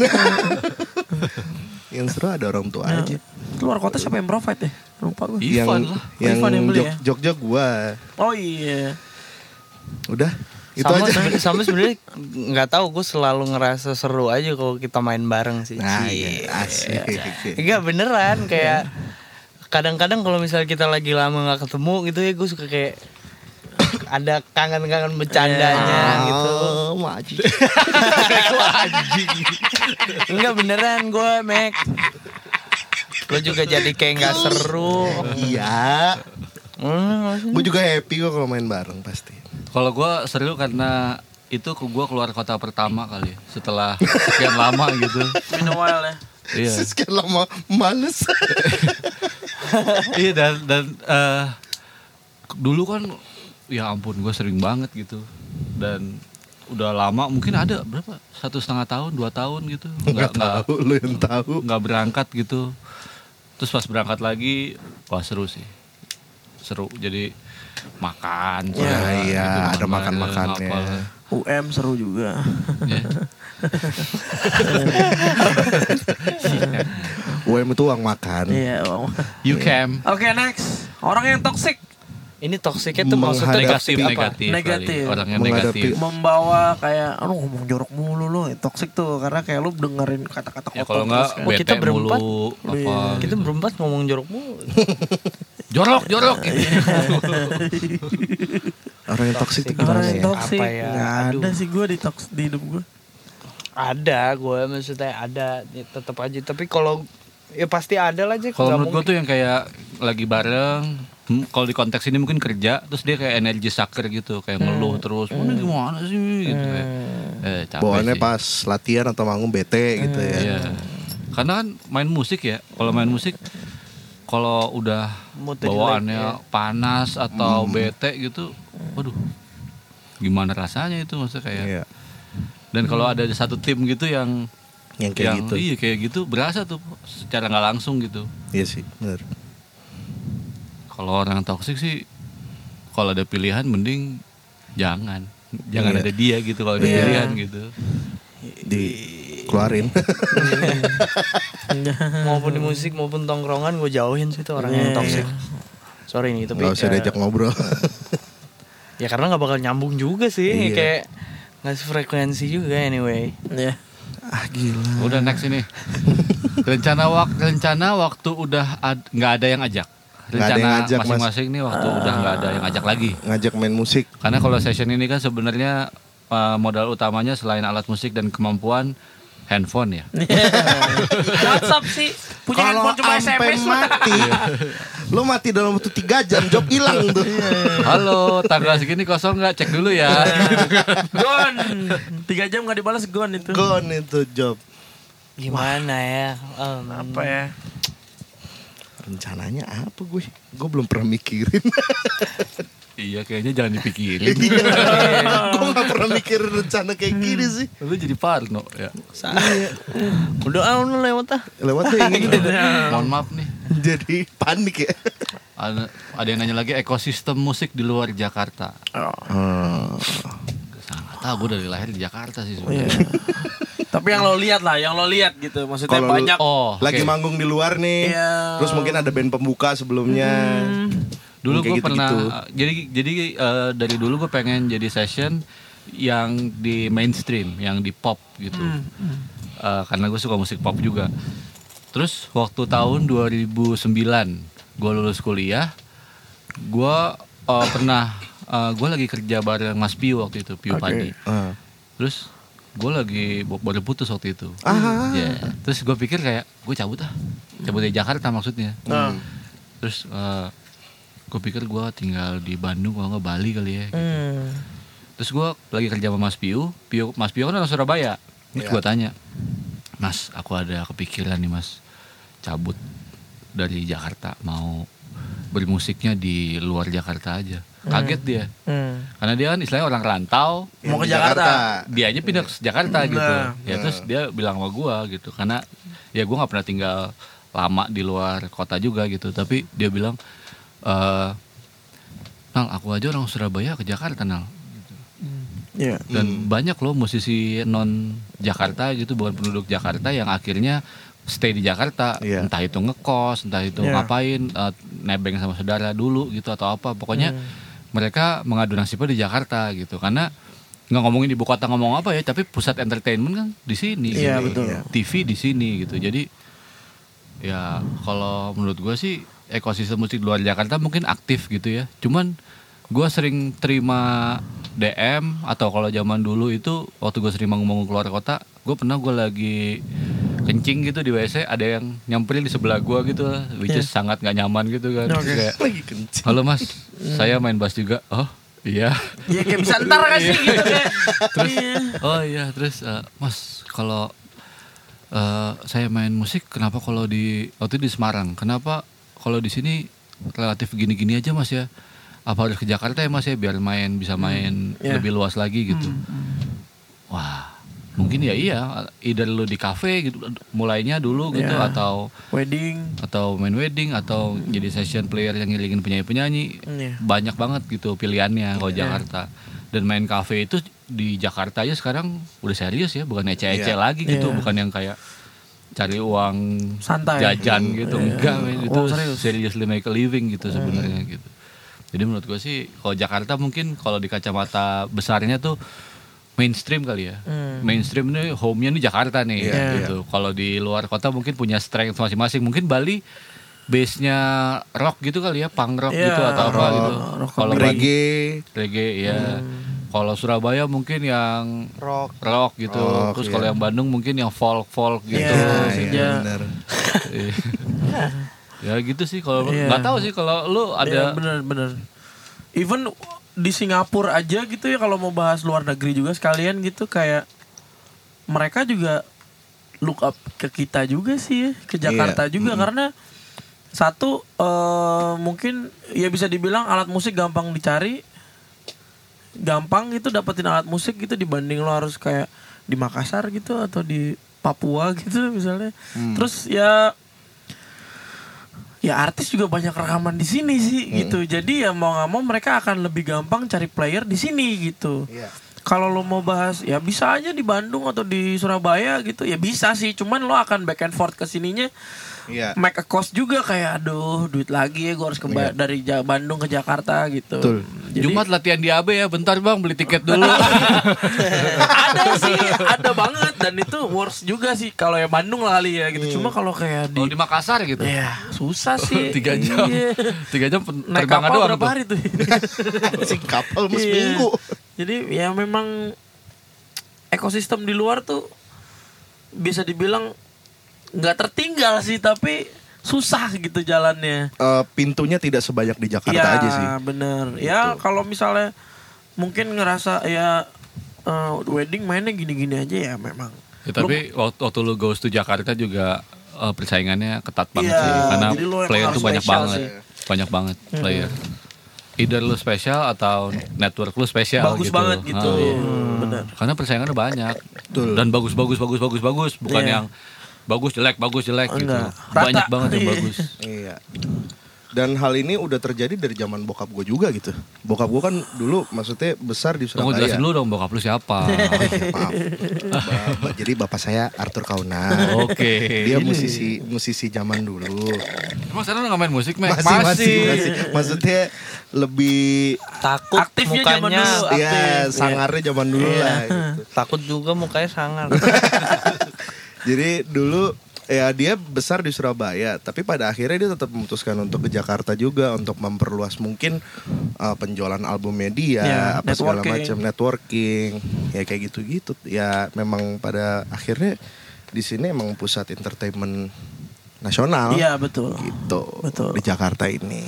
Speaker 3: yang seru ada orang tua
Speaker 1: Ya.
Speaker 3: aja.
Speaker 1: keluar kota siapa yang provide ya lupa gue
Speaker 2: Ivan
Speaker 3: yang
Speaker 2: lah.
Speaker 3: yang
Speaker 1: Ivan yang beli
Speaker 3: jog
Speaker 1: ya?
Speaker 3: Jogja gue.
Speaker 1: oh iya
Speaker 3: Udah. Itu
Speaker 4: sama
Speaker 3: aja.
Speaker 4: sama sebenarnya nggak tahu gue selalu ngerasa seru aja kalau kita main bareng sih
Speaker 3: Nah, iya, asik.
Speaker 4: Enggak beneran kayak kadang-kadang kalau misal kita lagi lama nggak ketemu gitu ya gue suka kayak ada kangen-kangen bercandanya gitu.
Speaker 3: Oh, maji. [laughs]
Speaker 4: Enggak beneran gue Mac. Gue juga jadi kayak nggak seru.
Speaker 3: Iya.
Speaker 4: Hmm,
Speaker 3: Gue juga happy kok kalau main bareng pasti.
Speaker 2: Kalau gua seru karena itu ke gua keluar kota pertama kali setelah sekian lama gitu.
Speaker 1: Minum while ya.
Speaker 2: Iya. [laughs]
Speaker 3: Sekian lama males.
Speaker 2: iya dan dan eh, dulu kan ya ampun gue sering banget gitu dan udah lama mungkin ada berapa satu setengah tahun dua tahun gitu
Speaker 3: Enggak
Speaker 2: nggak
Speaker 3: tahu, lu yang tahu.
Speaker 2: nggak berangkat gitu terus pas berangkat lagi wah seru sih seru jadi makan
Speaker 3: Ya, iya,
Speaker 2: gitu,
Speaker 3: ada
Speaker 2: makan apa.
Speaker 1: UM seru juga. [laughs]
Speaker 2: Ya.
Speaker 3: UM itu uang makan.
Speaker 1: Iya. Bang.
Speaker 2: you can
Speaker 1: Oke next. Orang yang toxic
Speaker 4: Ini toksiknya tuh maksudnya
Speaker 2: negatif
Speaker 4: toxic apa?
Speaker 2: negatif.
Speaker 1: Negatif.
Speaker 2: orang yang
Speaker 3: Menghadapi.
Speaker 2: negatif
Speaker 1: membawa kayak aduh ngomong jorok mulu lo toxic tuh karena kayak lu dengerin kata-kata
Speaker 2: ya
Speaker 1: kotor
Speaker 2: kalau nggak
Speaker 1: terus kan.
Speaker 4: Kita berempat?
Speaker 2: mulu apa
Speaker 4: Kita berempat ngomong jorok mulu. [laughs]
Speaker 2: jorok jorok gitu. [laughs]
Speaker 3: Orang yang toksik itu
Speaker 1: Orang
Speaker 3: gimana
Speaker 1: yang
Speaker 3: ya?
Speaker 1: toxic
Speaker 4: Apa ya?
Speaker 1: nggak ada
Speaker 4: Aduh.
Speaker 1: sih gue di tox di hidup gue
Speaker 4: Ada gue maksudnya ada ya, tetap aja tapi kalau ya pasti ada lah aja
Speaker 2: Kalau menurut gue tuh yang kayak lagi bareng, hmm, kalau di konteks ini mungkin kerja, terus dia kayak energi sucker gitu, kayak ngeluh terus, mana gimana sih gitu kayak. Eh, capek
Speaker 3: Bawaannya
Speaker 2: sih.
Speaker 3: pas latihan atau manggung bete gitu ya.
Speaker 2: Iya. Karena kan main musik ya, kalau main musik kalau udah
Speaker 4: Moodnya
Speaker 2: bawaannya
Speaker 4: jelek,
Speaker 2: panas atau bete gitu, waduh. Gimana rasanya itu maksudnya kayak.
Speaker 3: Iya.
Speaker 2: Dan kalau ada satu tim gitu yang
Speaker 3: Yang kayak
Speaker 2: yang
Speaker 3: gitu.
Speaker 2: iya kayak gitu berasa tuh secara nggak langsung gitu.
Speaker 3: Iya sih, benar.
Speaker 2: Kalau orang toksik sih kalau ada pilihan mending jangan. Jangan
Speaker 3: Iya.
Speaker 2: ada dia gitu kalau ada
Speaker 1: Iya.
Speaker 2: pilihan gitu.
Speaker 3: Dikeluarin. [laughs] [laughs]
Speaker 4: maupun di musik maupun tongkrongan gue jauhin sih tuh orang yang
Speaker 1: Iya.
Speaker 4: toxic. Sorry nih tapi
Speaker 3: Gak usah
Speaker 4: ya,
Speaker 3: diajak ngobrol.
Speaker 4: ya karena nggak bakal nyambung juga sih
Speaker 3: Iya.
Speaker 4: kayak nggak sefrekuensi juga anyway.
Speaker 1: ya
Speaker 3: ah gila.
Speaker 2: Udah next ini. rencana wak rencana waktu udah ad- nggak ada yang ajak.
Speaker 3: Nggak ada
Speaker 2: Rencana
Speaker 3: yang ajak, Mas.
Speaker 2: masing-masing nih waktu udah nggak ada yang ajak lagi.
Speaker 3: Ngajak main musik.
Speaker 2: Karena kalau session ini kan sebenarnya uh, modal utamanya selain alat musik dan kemampuan handphone ya.
Speaker 1: WhatsApp sih punya
Speaker 3: Kalau
Speaker 1: handphone cuma
Speaker 3: sampai
Speaker 1: SMS
Speaker 3: mati, lo mati dalam waktu tiga jam, job hilang tuh.
Speaker 2: Halo, tanggal segini kosong nggak? Cek dulu ya.
Speaker 1: gon tiga jam nggak dibalas gon itu
Speaker 3: Gone itu job.
Speaker 4: Gimana ya? Em,
Speaker 1: apa ya
Speaker 3: Rencananya apa gue? Gue belum pernah mikirin. [laughs]
Speaker 2: iya, kayaknya jangan dipikirin. [laughs]
Speaker 3: gue gak pernah mikirin rencana kayak gini sih.
Speaker 2: Lu jadi parno ya.
Speaker 4: Udah ah udah lewat ah.
Speaker 3: Lewat deh ini. [laughs]
Speaker 2: Mohon maaf nih.
Speaker 3: Jadi panik ya.
Speaker 2: Ada, ada yang nanya lagi ekosistem musik di luar Jakarta.
Speaker 3: Oh.
Speaker 2: Sangat tahu gue dari lahir di Jakarta sih
Speaker 1: Iya. Tapi yang lo lihat lah yang lo lihat gitu maksudnya
Speaker 3: lu-
Speaker 1: banyak
Speaker 2: Oh,
Speaker 3: Lagi
Speaker 2: oke.
Speaker 3: manggung di luar nih.
Speaker 1: Iya.
Speaker 3: Terus mungkin ada band pembuka sebelumnya.
Speaker 2: Dulu
Speaker 3: Kayak
Speaker 2: gue
Speaker 3: gitu-gitu.
Speaker 2: pernah jadi jadi eh, dari dulu gue pengen jadi session yang di mainstream, yang di pop gitu. Eh, karena gue suka musik pop juga. Terus waktu tahun 2009 gue lulus kuliah, gue eh, pernah gue lagi kerja bareng Mas Piu waktu itu, Piu
Speaker 1: Oke.
Speaker 2: Padi.
Speaker 3: Ah.
Speaker 2: Terus gue lagi baru putus waktu itu.
Speaker 3: Ah.
Speaker 2: Ya, Terus gue pikir kayak gue cabut ah, cabut dari Jakarta maksudnya.
Speaker 1: Nah.
Speaker 2: Terus gue pikir gue tinggal di Bandung kalau nggak Bali kali ya.
Speaker 1: Hmm.
Speaker 2: Terus gue lagi kerja sama Mas Piu, Piu Mas Piu kan orang Surabaya. Terus
Speaker 3: Iya.
Speaker 2: gue tanya, Mas, aku ada kepikiran nih Mas, cabut dari Jakarta mau bermusiknya di luar Jakarta aja. Kaget dia,
Speaker 1: Hmm.
Speaker 2: karena dia kan istilahnya orang rantau,
Speaker 1: Mau ke Jakarta.
Speaker 2: dia aja pindah ke Jakarta gitu.
Speaker 1: Nah.
Speaker 2: Ya terus dia bilang sama gua gitu karena ya gua nggak pernah tinggal lama di luar kota juga gitu. Tapi dia bilang eh Nal, aku aja orang Surabaya ke Jakarta, Nal.
Speaker 1: Iya.
Speaker 2: Dan banyak loh musisi non Jakarta gitu, bukan penduduk Jakarta yang akhirnya stay di Jakarta,
Speaker 3: Iya.
Speaker 2: entah itu ngekos, entah itu
Speaker 1: Iya.
Speaker 2: ngapain, eh, nebeng sama saudara dulu gitu atau apa. Pokoknya mereka mengadu nasibnya di Jakarta gitu karena nggak ngomongin ibu kota ngomong apa ya tapi pusat entertainment kan di sini
Speaker 1: Iya,
Speaker 2: gitu.
Speaker 1: betul.
Speaker 2: TV di sini gitu jadi ya kalau menurut gue sih ekosistem musik luar Jakarta mungkin aktif gitu ya cuman gue sering terima DM atau kalau zaman dulu itu waktu gue sering ngomong keluar kota gue pernah gue lagi kencing gitu di WC ada yang nyamperin di sebelah gue gitu which is sangat nggak nyaman gitu kan.
Speaker 1: Oke.
Speaker 2: kayak [laughs] halo mas saya main bass juga. Oh iya.
Speaker 1: Ya kayak bisa ntar kan sih gitu kayak. Iya.
Speaker 2: oh iya. Terus eh, mas kalau eh, saya main musik kenapa kalau di waktu di Semarang? Kenapa kalau di sini relatif gini-gini aja mas ya? Apa harus ke Jakarta ya mas ya? Biar main bisa main
Speaker 1: Iya.
Speaker 2: lebih luas lagi gitu. Wah mungkin ya iya either lu di cafe gitu mulainya dulu gitu
Speaker 1: Iya.
Speaker 2: atau
Speaker 1: Wedding.
Speaker 2: atau main wedding atau jadi session player yang ngiringin penyanyi-penyanyi
Speaker 1: Iya.
Speaker 2: banyak banget gitu pilihannya kalau Jakarta dan main cafe itu di Jakarta aja sekarang udah serius ya bukan ece-ece
Speaker 3: Iya.
Speaker 2: lagi gitu
Speaker 1: Iya.
Speaker 2: bukan yang kayak cari uang
Speaker 1: Santai.
Speaker 2: jajan gitu
Speaker 1: Iya.
Speaker 2: enggak men. itu
Speaker 1: Oh, serius.
Speaker 2: seriously make a living gitu sebenarnya gitu jadi menurut gue sih kalau Jakarta mungkin kalau di kacamata besarnya tuh mainstream kali ya
Speaker 1: Hmm.
Speaker 2: mainstream ini home-nya nih Jakarta nih
Speaker 3: Iya,
Speaker 2: gitu kalau di luar kota mungkin punya strength masing-masing mungkin Bali base-nya rock gitu kali ya punk rock
Speaker 1: Iya,
Speaker 2: gitu atau apa
Speaker 1: rock,
Speaker 2: gitu
Speaker 1: rock
Speaker 2: kalau
Speaker 3: reggae
Speaker 2: reggae ya
Speaker 1: Hmm.
Speaker 2: kalau Surabaya mungkin yang
Speaker 4: rock
Speaker 2: rock gitu
Speaker 3: Rock,
Speaker 2: terus
Speaker 3: iya.
Speaker 2: kalau yang Bandung mungkin yang folk folk gitu
Speaker 1: Iya,
Speaker 3: iya,
Speaker 1: iya.
Speaker 3: benar. [laughs]
Speaker 2: ya gitu sih kalau
Speaker 1: Iya.
Speaker 2: nggak tahu sih kalau lu ada
Speaker 1: bener-bener. Even di Singapura aja gitu ya kalau mau bahas luar negeri juga sekalian gitu kayak mereka juga look up ke kita juga sih ya, ke Jakarta
Speaker 3: Iya,
Speaker 1: juga karena satu eh, mungkin ya bisa dibilang alat musik gampang dicari. Gampang gitu dapetin alat musik gitu dibanding lo harus kayak di Makassar gitu atau di Papua [laughs] gitu misalnya. Terus ya ya artis juga banyak rekaman di sini sih gitu. Jadi ya mau nggak mau mereka akan lebih gampang cari player di sini gitu.
Speaker 3: Iya.
Speaker 1: kalau lo mau bahas ya bisa aja di Bandung atau di Surabaya gitu. Ya bisa sih cuman lo akan back and forth ke sininya
Speaker 3: Iya.
Speaker 1: make a cost juga kayak aduh duit lagi ya gue harus ke Ba- dari Ja- Bandung ke Jakarta gitu
Speaker 3: Betul.
Speaker 1: Jadi-
Speaker 2: Jumat latihan di AB ya bentar bang beli tiket dulu [laughs]
Speaker 1: ada sih ada banget dan itu worst juga sih kalau ya Bandung lah kali ya gitu cuma kalau kayak di
Speaker 2: kalau di Makassar gitu
Speaker 1: ya susah sih [laughs]
Speaker 2: tiga jam
Speaker 1: Iya.
Speaker 2: tiga jam
Speaker 1: naik kapal
Speaker 2: doang
Speaker 1: berapa
Speaker 2: tuh.
Speaker 1: hari tuh [laughs]
Speaker 3: si kapal mas
Speaker 1: Iya.
Speaker 3: minggu
Speaker 1: jadi ya memang ekosistem di luar tuh bisa dibilang nggak tertinggal sih tapi susah gitu jalannya.
Speaker 3: Eh, pintunya tidak sebanyak di Jakarta
Speaker 1: Iya,
Speaker 3: aja sih.
Speaker 1: bener. Ya kalau misalnya mungkin ngerasa ya eh, wedding mainnya gini-gini aja ya memang.
Speaker 2: Ya, tapi waktu, waktu lu goes to Jakarta juga eh, persaingannya ketat banget
Speaker 1: Iya,
Speaker 2: sih. Karena
Speaker 1: lu
Speaker 2: player tuh banyak banget.
Speaker 1: sih.
Speaker 2: banyak banget player. Either lu spesial atau network lu spesial
Speaker 1: bagus
Speaker 2: gitu.
Speaker 1: banget gitu. Ya, bener.
Speaker 2: Karena persaingannya banyak.
Speaker 3: Betul.
Speaker 2: dan bagus bagus bagus bagus bagus. Bukan
Speaker 1: Iya.
Speaker 2: yang bagus jelek bagus jelek gitu
Speaker 1: Enggak.
Speaker 2: banyak
Speaker 1: Rata.
Speaker 2: banget yang
Speaker 1: Iya.
Speaker 2: bagus [laughs]
Speaker 3: Iya. Dan hal ini udah terjadi dari zaman bokap gue juga gitu. Bokap gue kan dulu maksudnya besar di
Speaker 2: tunggu
Speaker 3: Surabaya.
Speaker 2: jelasin dulu dong bokap lu siapa [laughs]
Speaker 3: Maaf. Ba- jadi bapak saya Arthur Kauna. [laughs]
Speaker 2: oke
Speaker 3: Dia musisi musisi zaman dulu.
Speaker 2: emang sekarang lu nggak main musik Mek?
Speaker 3: Masih, masih, masih. Maksudnya lebih
Speaker 4: takut
Speaker 1: Aktifnya zaman
Speaker 4: mukanya
Speaker 1: dulu.
Speaker 3: ya
Speaker 1: Aktif,
Speaker 3: sangarnya zaman dulu
Speaker 1: Iya.
Speaker 3: lah gitu.
Speaker 4: takut juga mukanya sangar
Speaker 3: Jadi dulu ya dia besar di Surabaya, tapi pada akhirnya dia tetap memutuskan untuk ke Jakarta juga untuk memperluas mungkin uh, penjualan album media,
Speaker 1: Ya,
Speaker 3: apa segala macam networking, ya kayak gitu-gitu. Ya memang pada akhirnya di sini emang pusat entertainment nasional
Speaker 1: iya betul
Speaker 3: gitu
Speaker 1: Betul.
Speaker 3: di Jakarta ini.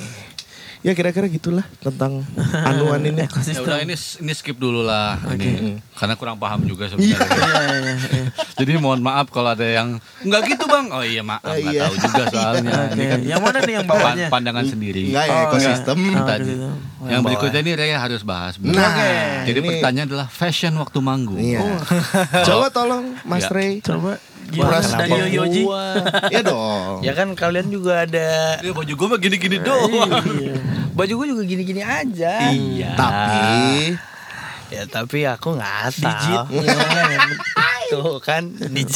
Speaker 3: Ya kira-kira gitulah tentang anuan ini. [laughs]
Speaker 2: Ya udah ini ini skip dulu lah ini karena kurang paham juga [laughs] sebenarnya.
Speaker 1: Iya, iya, iya.
Speaker 2: Jadi mohon maaf kalau ada yang nggak gitu bang. Oh iya maaf
Speaker 3: Oh,
Speaker 2: nggak
Speaker 3: iya.
Speaker 2: tahu juga [laughs] soalnya.
Speaker 1: Oke,
Speaker 2: Ini kan
Speaker 1: yang mana nih yang bawahnya?
Speaker 2: pan- pandangan sendiri.
Speaker 3: Enggak ya
Speaker 1: Oh,
Speaker 3: ekosistem.
Speaker 1: enggak. Oh,
Speaker 2: Tadi.
Speaker 1: gitu.
Speaker 2: Yang berikutnya ini Raya harus bahas. bener.
Speaker 3: Nah,
Speaker 1: Oke.
Speaker 2: Jadi
Speaker 3: ini-
Speaker 2: pertanyaan adalah fashion waktu manggung.
Speaker 3: Iya. Coba tolong Mas
Speaker 2: Ya.
Speaker 3: Ray.
Speaker 1: Coba
Speaker 3: Kenapa
Speaker 1: dari Yoyoji?
Speaker 4: Gua.
Speaker 3: Ya dong.
Speaker 4: ya kan kalian juga ada
Speaker 2: Ya baju gue mah gini-gini doang.
Speaker 1: Iya.
Speaker 4: baju gue juga gini-gini aja
Speaker 2: Iya.
Speaker 3: Tapi
Speaker 4: ya tapi aku nggak asal
Speaker 1: Digit. [laughs] Iya.
Speaker 4: tuh kan [laughs] DJ,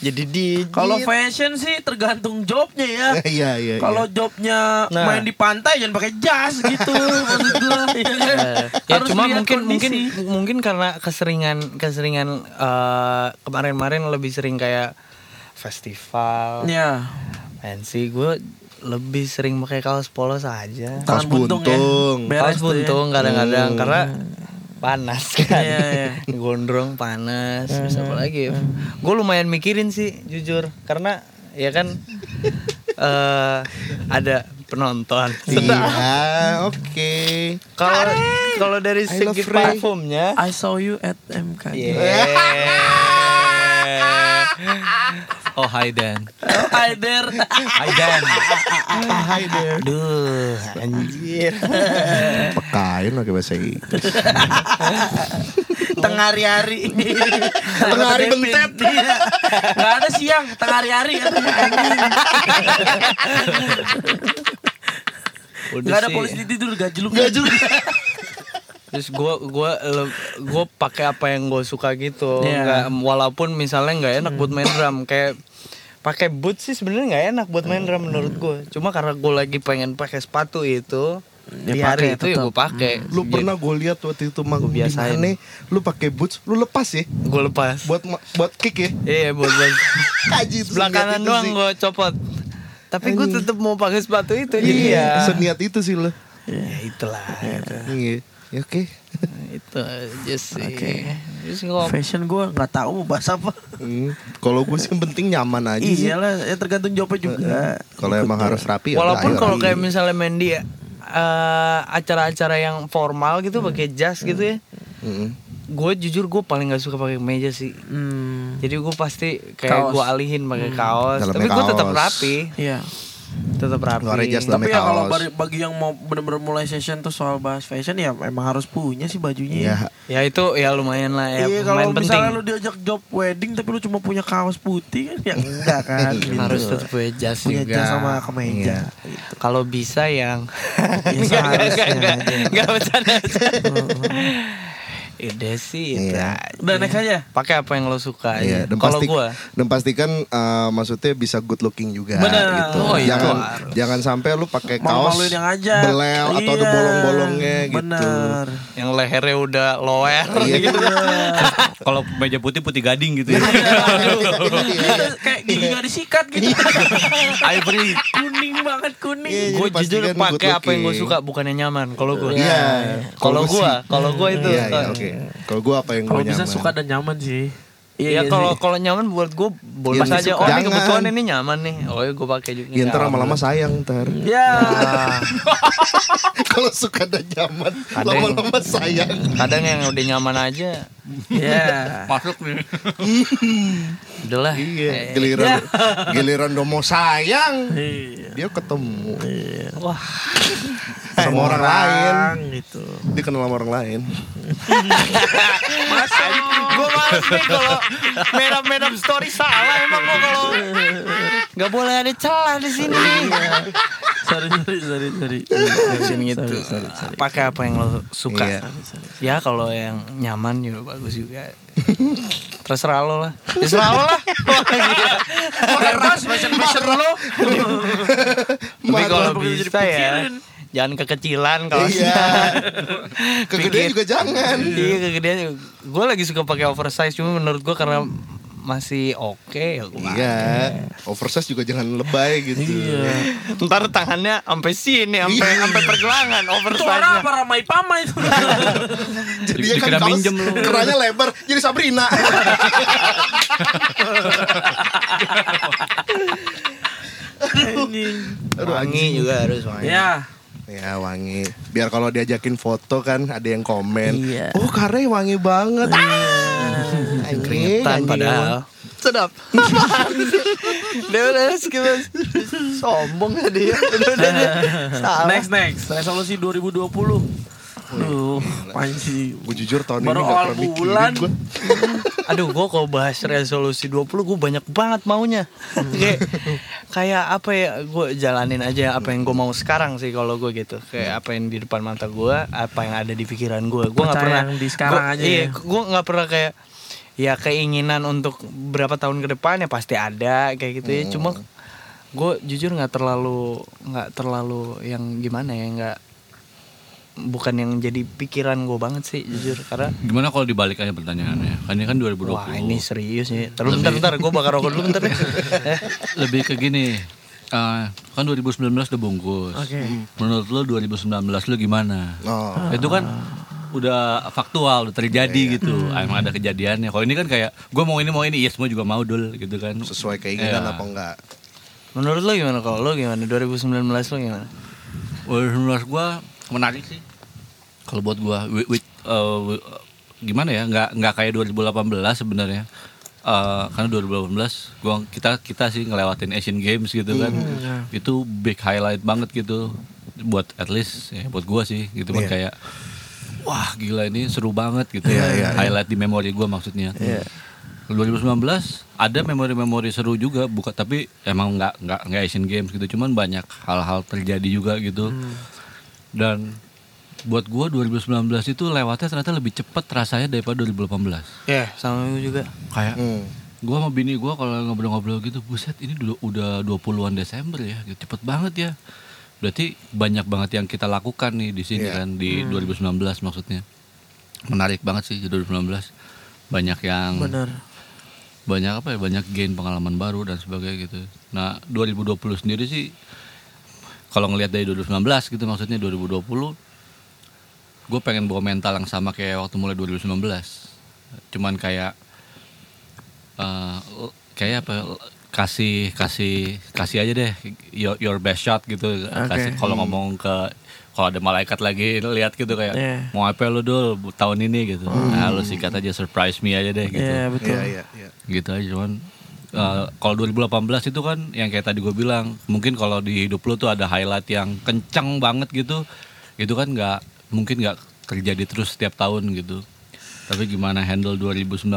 Speaker 4: jadi DJ
Speaker 1: Kalau fashion sih tergantung jobnya ya. [laughs]
Speaker 3: Iya iya.
Speaker 1: Kalau jobnya
Speaker 4: Nah.
Speaker 1: main di pantai jangan pakai jas gitu [laughs] maksud gua. ya kan?
Speaker 4: Eh, ya
Speaker 1: Harus
Speaker 4: cuma mungkin mungkin
Speaker 1: kondisi.
Speaker 4: mungkin karena keseringan keseringan eh, kemarin-kemarin lebih sering kayak festival
Speaker 1: Ya,
Speaker 4: pensi gue lebih sering pakai kaos polos aja
Speaker 3: Kaos
Speaker 1: buntung, ya.
Speaker 3: buntung.
Speaker 1: Beres
Speaker 4: kaos
Speaker 1: ya.
Speaker 4: buntung kadang-kadang
Speaker 3: Hmm.
Speaker 4: karena panas kan.
Speaker 1: Iya, iya. [laughs]
Speaker 4: gondrong panas. Terus apa lagi gue lumayan mikirin sih jujur. Karena ya kan [laughs] eh ada penonton.
Speaker 3: Iya, oke.
Speaker 4: kalau kalau dari
Speaker 3: I
Speaker 4: segi parfumnya
Speaker 1: I saw you at MKJ.
Speaker 4: Yeah. [laughs]
Speaker 2: Oh hi Dan.
Speaker 1: Oh, Hi there. [laughs]
Speaker 2: Hi Dan.
Speaker 3: Hi there.
Speaker 4: Duh, anjir. [laughs]
Speaker 3: Pekain pakai bahasa Inggris. [laughs]
Speaker 1: tengah hari-hari.
Speaker 3: Tengah hari bentet.
Speaker 1: Nggak ada siang, tengah hari-hari katanya anjing.
Speaker 4: Udah
Speaker 1: Nggak ada polisi tidur gajluk.
Speaker 3: Gajluk.
Speaker 4: Terus gua gua gua pakai apa yang gue suka gitu.
Speaker 1: Iya.
Speaker 4: Nggak walaupun misalnya nggak enak buat main drum kayak pakai boot sih sebenarnya nggak enak buat main drum menurut gue. Cuma karena gue lagi pengen pakai sepatu itu
Speaker 1: Ya,
Speaker 4: di hari
Speaker 1: pakai
Speaker 4: itu ya
Speaker 1: tetap.
Speaker 4: gue pakai.
Speaker 3: Lu pernah gue lihat waktu itu mang
Speaker 4: Gua
Speaker 3: di
Speaker 4: biasain.
Speaker 3: mana, lu pakai boots, lu lepas ya
Speaker 4: gue lepas.
Speaker 3: buat buat kick ya.
Speaker 4: Iya buat buat
Speaker 3: Haji
Speaker 4: belakangan doang gue copot. Tapi gue tetap mau pakai sepatu itu jadi
Speaker 3: Iya.
Speaker 4: ya.
Speaker 3: Seniat itu sih lo.
Speaker 4: Ya itulah. gitu.
Speaker 3: Iya. Ya oke.
Speaker 4: itu aja sih.
Speaker 1: Oke.
Speaker 4: Ngomong
Speaker 1: Fashion gue nggak tahu mau bahas apa.
Speaker 3: Hmm. Kalau gue sih yang penting nyaman aja sih.
Speaker 1: Iyalah, ya tergantung jawabnya juga.
Speaker 3: Kalau emang harus rapi ya
Speaker 4: Walaupun kalau kayak misalnya main di eh, acara-acara yang formal gitu pakai jas gitu ya.
Speaker 3: Mm-mm.
Speaker 4: Gue jujur gue paling nggak suka pakai meja sih.
Speaker 1: Hmm.
Speaker 4: Jadi gue pasti kayak gue alihin pakai kaos.
Speaker 3: Dalamnya
Speaker 4: Tapi gue tetap rapi,
Speaker 1: Iya.
Speaker 4: Tetap rapi.
Speaker 1: Tapi ya kalau bagi, bagi yang mau bener-bener mulai session tuh soal bahas fashion ya emang harus punya sih bajunya.
Speaker 3: Iya.
Speaker 4: Ya itu ya lumayan lah ya.
Speaker 1: Iya kalau
Speaker 4: lumayan penting.
Speaker 1: misalnya lu diajak job wedding tapi lu cuma punya kaos putih kan ya enggak kan gitu.
Speaker 4: Harus tetap punya jas
Speaker 1: punya
Speaker 4: juga.
Speaker 1: jas sama kemeja.
Speaker 3: Iya.
Speaker 4: Kalau bisa yang
Speaker 1: Ya,
Speaker 4: Enggak, enggak,
Speaker 1: seharusnya
Speaker 4: enggak,
Speaker 1: aja.
Speaker 4: enggak bercanda. Udah sih itu
Speaker 3: Iya.
Speaker 1: Udah next aja.
Speaker 4: Pakai apa yang lo suka
Speaker 3: Iya,
Speaker 4: aja.
Speaker 3: dan
Speaker 4: Kalau
Speaker 3: pasti
Speaker 4: gua
Speaker 3: dan pastikan eh, maksudnya bisa good looking juga
Speaker 1: Bener.
Speaker 3: gitu.
Speaker 4: Oh, itu
Speaker 3: jangan
Speaker 4: harus.
Speaker 3: jangan sampai lu pakai kaos
Speaker 1: Malu-maluin yang aja.
Speaker 3: belel atau ada
Speaker 1: Iya.
Speaker 3: bolong-bolongnya gitu.
Speaker 1: Bener.
Speaker 4: yang lehernya udah lower
Speaker 3: Iya.
Speaker 4: gitu.
Speaker 2: Kalau meja putih putih gading gitu ya.
Speaker 1: Iya, kayak gigi gak disikat gitu.
Speaker 2: Ivory.
Speaker 1: kuning banget kuning.
Speaker 3: Iya,
Speaker 4: gue jujur pakai apa yang gue suka bukannya nyaman kalau gue
Speaker 3: Iya.
Speaker 4: kalau gue kalau gue itu
Speaker 3: Iya, iya,
Speaker 4: eh,
Speaker 3: oke. Kalau gua apa yang
Speaker 1: Kalau
Speaker 3: gua
Speaker 1: bisa
Speaker 3: nyaman?
Speaker 1: suka dan nyaman sih.
Speaker 4: ya
Speaker 1: iya
Speaker 4: kalau
Speaker 1: sih.
Speaker 4: kalau nyaman buat gue boleh
Speaker 3: Iya,
Speaker 4: saja
Speaker 3: suka.
Speaker 4: oh ini kebetulan ini nyaman nih oh ya gue pakai juga
Speaker 3: Ya ntar lama-lama sayang ntar.
Speaker 1: Ya. [laughs]
Speaker 3: Kalau suka dan nyaman, lama-lama sayang.
Speaker 4: kadang yang udah nyaman aja
Speaker 1: Ya.
Speaker 2: Masuk nih. [laughs]
Speaker 4: udahlah
Speaker 3: Iya,
Speaker 4: Eh,
Speaker 3: giliran [laughs] giliran mau sayang,
Speaker 1: Iya.
Speaker 3: dia ketemu
Speaker 4: wah
Speaker 3: sama orang lain. [laughs]
Speaker 1: gitu.
Speaker 3: Dia kenal sama orang lain.
Speaker 4: gue males nih kalau merah merah story salah emang gue kalau nggak boleh ada celah di sini
Speaker 1: Sorry sorry sorry sorry.
Speaker 4: Action gitu pakai apa yang lo suka
Speaker 3: Iya.
Speaker 4: ya kalau yang nyaman juga bagus juga. [laughs] Terserah lo lah. [laughs] Terserah lo lah. [laughs]
Speaker 1: Pakai ras fashion fashion lo.
Speaker 4: tapi kalau bisa ya jangan kekecilan kalau
Speaker 3: Iya. Kegedean juga jangan.
Speaker 4: iya kegedean gue lagi suka pakai oversize cuma menurut gue karena masih oke ya gue
Speaker 3: Iya, oversize juga jangan lebay gitu.
Speaker 1: Iya. [laughs]
Speaker 4: ntar tangannya sampai sini sampai
Speaker 3: Iya.
Speaker 4: sampai pergelangan
Speaker 1: Itu orang
Speaker 4: oversize
Speaker 1: apa ramai pamai itu. [laughs]
Speaker 3: Jadi ya kan kaos
Speaker 2: minjem lu.
Speaker 3: kerahnya lebar, jadi Sabrina. [laughs] Aduh,
Speaker 4: wangi juga harus wangi
Speaker 1: Ya.
Speaker 3: Ya wangi. Biar kalau diajakin foto kan ada yang komen.
Speaker 1: Iya.
Speaker 3: Oh karena wangi banget. Ah, anjing,
Speaker 4: keringetan padahal sedap [laughs] udah udah skip sombong ya dia [laughs] udah [laughs] udah
Speaker 1: Next next resolusi 2020. Duh, panci.
Speaker 3: Gue jujur tahun
Speaker 1: Baru
Speaker 3: ini gak pernah mikirin
Speaker 1: bulan.
Speaker 3: gue. [laughs]
Speaker 4: aduh gue kalau bahas resolusi 20 gue banyak banget maunya kayak kayak apa ya gue jalanin aja apa yang gue mau sekarang sih kalau gue gitu kayak apa yang di depan mata gue apa yang ada di pikiran gue gue nggak
Speaker 1: Percaya
Speaker 4: pernah
Speaker 1: yang di sekarang
Speaker 4: gua-
Speaker 1: aja
Speaker 4: iya
Speaker 1: ya.
Speaker 4: gue nggak pernah kayak ya keinginan untuk berapa tahun ke depan ya pasti ada kayak gitu ya cuma gue jujur nggak terlalu nggak terlalu yang gimana ya nggak bukan yang jadi pikiran gue banget sih jujur karena
Speaker 2: Gimana kalau dibalik aja pertanyaannya? Kan ini kan 2020.
Speaker 4: wah ini serius ya terus bentar bentar gue bakar rokok dulu bentar ya [laughs]
Speaker 2: Lebih ke gini. eh, kan 2019 udah bungkus.
Speaker 1: Oke.
Speaker 2: Menurut lo 2019 lo gimana?
Speaker 3: Oh.
Speaker 2: Itu kan udah faktual, udah terjadi gitu.
Speaker 1: Hmm.
Speaker 2: Emang ada kejadiannya. Kalau ini kan kayak gue mau ini mau ini, iya semua juga mau dul gitu kan.
Speaker 3: Sesuai keinginan
Speaker 2: Iya.
Speaker 3: apa enggak?
Speaker 4: menurut lo gimana kalau lo gimana 2019 lo gimana
Speaker 2: 2019 gue menarik sih. Kalau buat gue, wi- wi- eh, wi- gimana ya? Nggak nggak kayak 2018 sebenarnya. Eh, karena 2018 gua kita kita sih ngelewatin Asian Games gitu kan.
Speaker 3: Hmm.
Speaker 2: Itu big highlight banget gitu buat at least ya buat gua sih gitu kan
Speaker 3: Iya.
Speaker 2: kayak wah gila ini seru banget gitu
Speaker 3: Iya,
Speaker 2: ya.
Speaker 3: iya,
Speaker 2: highlight di memori gua maksudnya. 2019 ada memori-memori seru juga bukan tapi emang nggak nggak nggak Asian Games gitu cuman banyak hal-hal terjadi juga gitu dan buat gua 2019 itu lewatnya ternyata lebih cepet rasanya daripada 2018
Speaker 4: ya sama gue juga
Speaker 2: kayak
Speaker 3: Hmm.
Speaker 2: gua sama bini gua kalau ngobrol-ngobrol gitu buset ini dulu udah 20-an Desember ya gitu. cepet banget ya berarti banyak banget yang kita lakukan nih di sini
Speaker 3: Iya.
Speaker 2: kan di 2019 maksudnya menarik banget sih di 2019 banyak yang
Speaker 1: Bener.
Speaker 2: banyak apa ya banyak gain pengalaman baru dan sebagainya gitu nah 2020 sendiri sih kalau ngelihat dari 2019 gitu maksudnya 2020 gue pengen bawa mental yang sama kayak waktu mulai 2019 cuman kayak eh, kayak apa kasih kasih kasih aja deh your, your best shot gitu. Kasih kalau ngomong ke kalau ada malaikat lagi lihat gitu kayak
Speaker 1: Iya.
Speaker 2: mau apa lu dul? Tahun ini gitu. Nah lu sikat aja surprise me aja deh gitu.
Speaker 1: Iya betul.
Speaker 3: Iya, iya, iya.
Speaker 2: gitu aja cuman uh, kalau 2018 itu kan yang kayak tadi gue bilang mungkin kalau di hidup lu tuh ada highlight yang kenceng banget gitu. Itu kan nggak mungkin nggak terjadi terus setiap tahun gitu. Tapi gimana handle 2019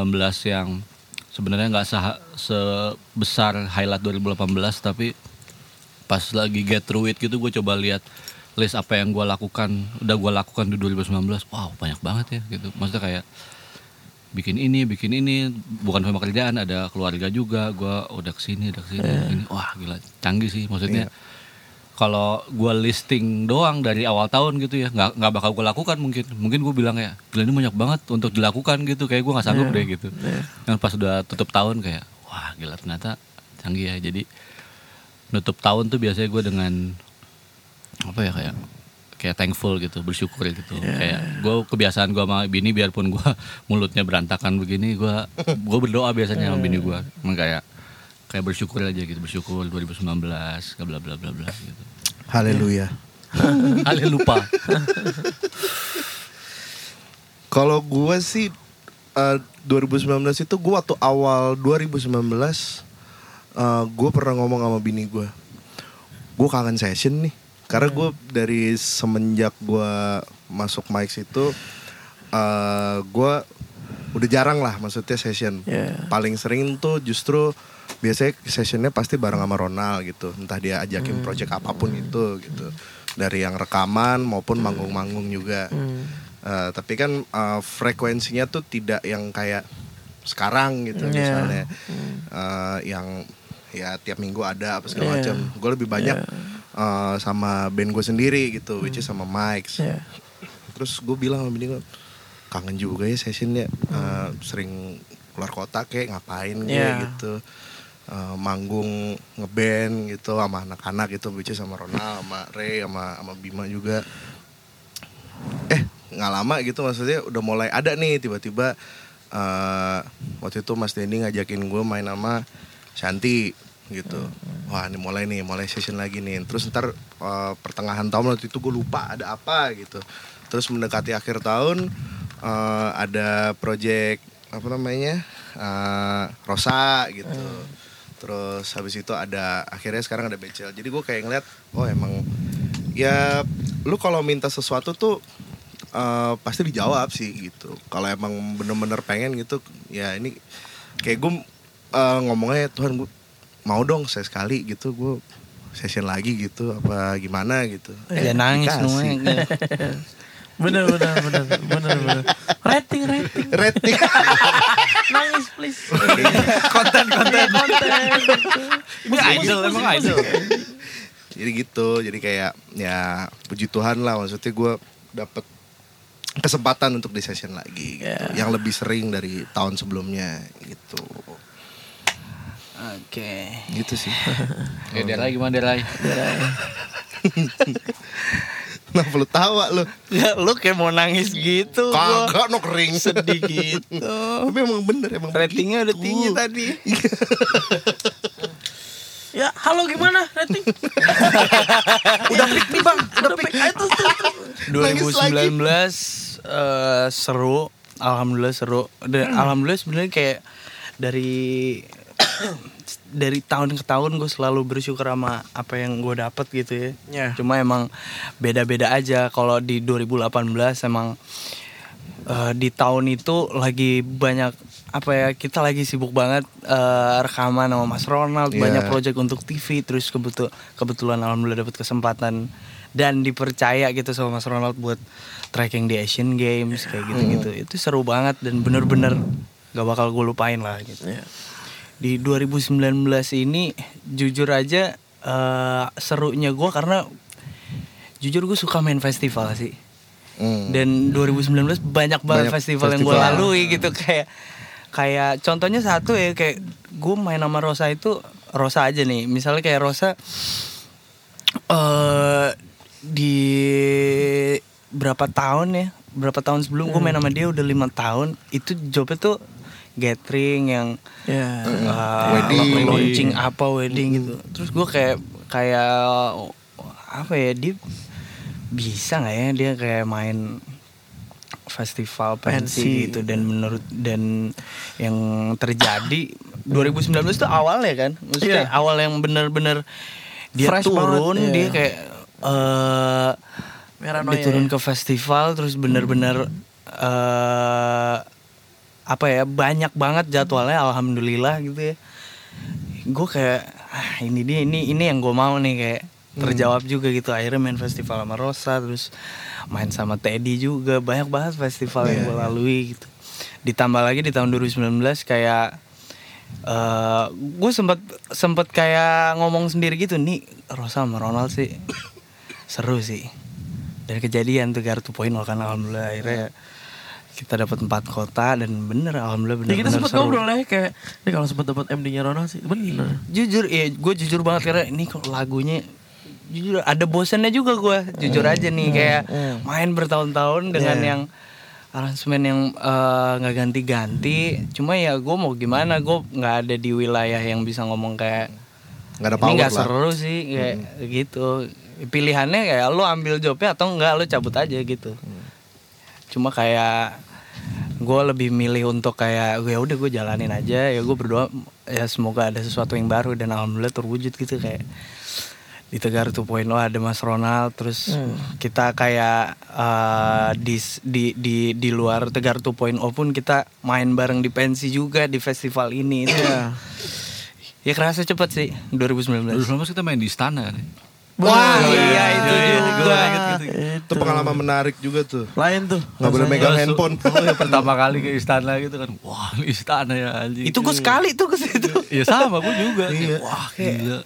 Speaker 2: yang sebenarnya nggak sebesar highlight 2018 tapi pas lagi get through it gitu gue coba lihat list apa yang gue lakukan udah gue lakukan di 2019 wow banyak banget ya gitu. Maksudnya kayak bikin ini bikin ini bukan cuma kerjaan ada keluarga juga gue udah ke sini udah ke sini, ke sini. wah gila canggih sih maksudnya kalau gue listing doang dari awal tahun gitu ya nggak nggak bakal gue lakukan mungkin. Mungkin gue bilang ya gila ini banyak banget untuk dilakukan gitu. Kayak gue nggak sanggup deh gitu. dan pas udah tutup tahun kayak wah gila ternyata canggih ya. Jadi nutup tahun tuh biasanya gue dengan apa ya kayak kayak thankful gitu bersyukur gitu kayak gue kebiasaan gue sama bini biarpun gue [laughs] mulutnya berantakan begini gue gue berdoa biasanya sama bini gue emang kayak kayak bersyukur aja gitu bersyukur 2019 bla bla bla bla gitu
Speaker 3: Haleluya. [laughs]
Speaker 2: Ale lupa [laughs]
Speaker 3: Kalau gue sih eh, 2019 itu gue waktu awal 2019 eh, gue pernah ngomong sama bini gue, gue kangen session nih. Karena gue dari semenjak gue masuk Mike's itu, eh gue udah jarang lah maksudnya session.
Speaker 1: Iya.
Speaker 3: Paling sering tuh justru biasanya sessionnya pasti bareng sama Ronald gitu. Entah dia ajakin project apa pun itu gitu. Dari yang rekaman maupun manggung-manggung juga. Eh, tapi kan eh, frekuensinya tuh tidak yang kayak sekarang gitu
Speaker 1: Iya.
Speaker 3: misalnya Eh, yang ya tiap minggu ada apa segala
Speaker 1: Iya.
Speaker 3: macam. Gue lebih banyak eh, sama band gue sendiri gitu, which is sama Mike.
Speaker 1: Iya.
Speaker 3: Terus gue bilang sama bini gue, kangen juga ya sessionnya, Eh, sering keluar kota kayak ngapain
Speaker 1: Iya.
Speaker 3: gitu. Eh, manggung ngeband gitu sama anak-anak gitu, is sama Ronald, sama Ray, sama sama Bima juga. Eh nggak lama gitu maksudnya udah mulai ada nih tiba-tiba eh waktu itu Mas Denny ngajakin gue main sama Shanti gitu. Wah ini mulai nih mulai session lagi nih. Terus ntar eh, pertengahan tahun waktu itu gue lupa ada apa gitu. Terus mendekati akhir tahun eh, ada project apa namanya eh, Rosa gitu terus habis itu ada akhirnya sekarang ada Becel. Jadi gue kayak ngeliat oh emang ya lu kalau minta sesuatu tuh eh, pasti dijawab sih gitu. Kalau emang bener-bener pengen gitu ya ini kayak gue eh, ngomongnya Tuhan gue mau dong saya sekali gitu. Gue session lagi gitu apa gimana gitu.
Speaker 4: Ya nangis
Speaker 3: dikasih. [laughs]
Speaker 1: Bener bener bener bener bener. Rating rating.
Speaker 3: Rating. [laughs]
Speaker 1: Nangis please.
Speaker 2: konten konten
Speaker 1: Konten.
Speaker 2: ini idol emang idol
Speaker 3: jadi gitu jadi kayak ya puji Tuhan lah maksudnya gue dapet kesempatan untuk di session lagi gitu
Speaker 1: Ya.
Speaker 3: yang lebih sering dari tahun sebelumnya gitu
Speaker 4: Oke.
Speaker 3: gitu sih
Speaker 2: ya Derai gimana Derai [laughs]
Speaker 3: kenapa lu tawa lu
Speaker 4: Ya lu kayak mau nangis gitu.
Speaker 3: kagak no kering
Speaker 4: sedih gitu. [laughs]
Speaker 3: tapi emang bener emang
Speaker 4: Ratingnya udah
Speaker 3: begitu.
Speaker 4: tinggi tadi. [laughs]
Speaker 1: Ya halo gimana rating? [laughs] Udah pick nih bang. Udah pick. Ayo tuh tuh. tuh.
Speaker 4: 2019 eh, seru, alhamdulillah seru. Dan alhamdulillah sebenarnya kayak dari dari tahun ke tahun gue selalu bersyukur sama apa yang gue dapet gitu ya.
Speaker 1: Ya.
Speaker 4: Cuma emang beda-beda aja. Kalau di 2018 emang eh, di tahun itu lagi banyak apa ya kita lagi sibuk banget eh, rekaman sama Mas Ronald
Speaker 3: Iya.
Speaker 4: banyak project untuk TV terus kebetul kebetulan alhamdulillah dapat kesempatan dan dipercaya gitu sama Mas Ronald buat tracking di Asian Games kayak gitu-gitu itu seru banget dan bener-bener gak bakal gue lupain lah gitu
Speaker 1: Ya.
Speaker 4: Di 2019 ini jujur aja eh, serunya gue karena jujur gue suka main festival sih
Speaker 3: Hmm.
Speaker 4: dan 2019 banyak banget
Speaker 3: Banyak
Speaker 4: festival, yang gue
Speaker 3: festival.
Speaker 4: lalui gitu kayak kayak contohnya satu ya kayak gue main sama Rosa itu Rosa aja nih misalnya kayak Rosa eh di berapa tahun ya berapa tahun sebelum gue main sama dia udah lima tahun itu jobnya tuh gathering yang
Speaker 1: Ya.
Speaker 4: uh,
Speaker 3: Wedding.
Speaker 4: launching apa wedding gitu terus gue kayak kayak apa ya dia bisa nggak ya dia kayak main festival pensi
Speaker 1: Pensi.
Speaker 4: gitu dan menurut dan yang terjadi 2019 tuh awal ya kan maksudnya
Speaker 1: Iya.
Speaker 4: awal yang bener-bener dia
Speaker 1: Fresh
Speaker 4: turun
Speaker 1: banget,
Speaker 4: dia
Speaker 1: iya.
Speaker 4: kayak
Speaker 1: Meranoia
Speaker 4: dia turun
Speaker 1: ya.
Speaker 4: ke festival terus bener-bener eh apa ya banyak banget jadwalnya alhamdulillah gitu ya. Gue kayak ah, ini dia ini ini yang gue mau nih kayak terjawab juga gitu. Akhirnya main festival sama Rosa terus main sama Teddy juga. Banyak banget festival yang gue lalui gitu. Ditambah lagi di tahun 2019 kayak eh gue sempet sempet kayak ngomong sendiri gitu nih Rosa sama Ronald sih seru sih. Dan kejadian tuh Gartu Point kan alhamdulillah. Akhirnya kita dapat empat kota dan bener alhamdulillah bener
Speaker 1: Ya kita sempat ngobrol ya kayak ini kalau sempat dapat MD-nya Ronald sih bener.
Speaker 4: jujur ya gue jujur banget karena ini kok lagunya jujur ada bosannya juga gue jujur aja nih kayak main bertahun-tahun dengan
Speaker 1: Yeah.
Speaker 4: yang aransemen yang eh, nggak ganti-ganti. Cuma ya gue mau gimana gue nggak ada di wilayah yang bisa ngomong kayak
Speaker 3: nggak ada
Speaker 4: ini nggak seru sih kayak gitu. Pilihannya kayak lo ambil jobnya atau enggak lo cabut aja gitu. Cuma kayak gue lebih milih untuk kayak ya udah gue jalanin aja. Ya gue berdoa ya semoga ada sesuatu yang baru. Dan alhamdulillah terwujud gitu kayak di Tegar 2.0 ada Mas Ronald. Terus kita kayak eh, di, di di di luar Tegar 2.0 pun kita main bareng di pensi juga di festival ini. Itu ya kerasa cepet sih 2019
Speaker 2: 2019 kita main di istana kan ya?
Speaker 4: Wah, iya itu
Speaker 2: Iya,
Speaker 4: juga.
Speaker 2: gua inget gitu.
Speaker 3: itu pengalaman menarik juga tuh
Speaker 1: Lain tuh.
Speaker 3: nggak boleh megang handphone
Speaker 2: oh, ya, pertama kali ke istana gitu kan wah istana ya anjing
Speaker 4: Itu gue sekali tuh ke situ.
Speaker 2: Iya sama gue juga Kayak, wah gila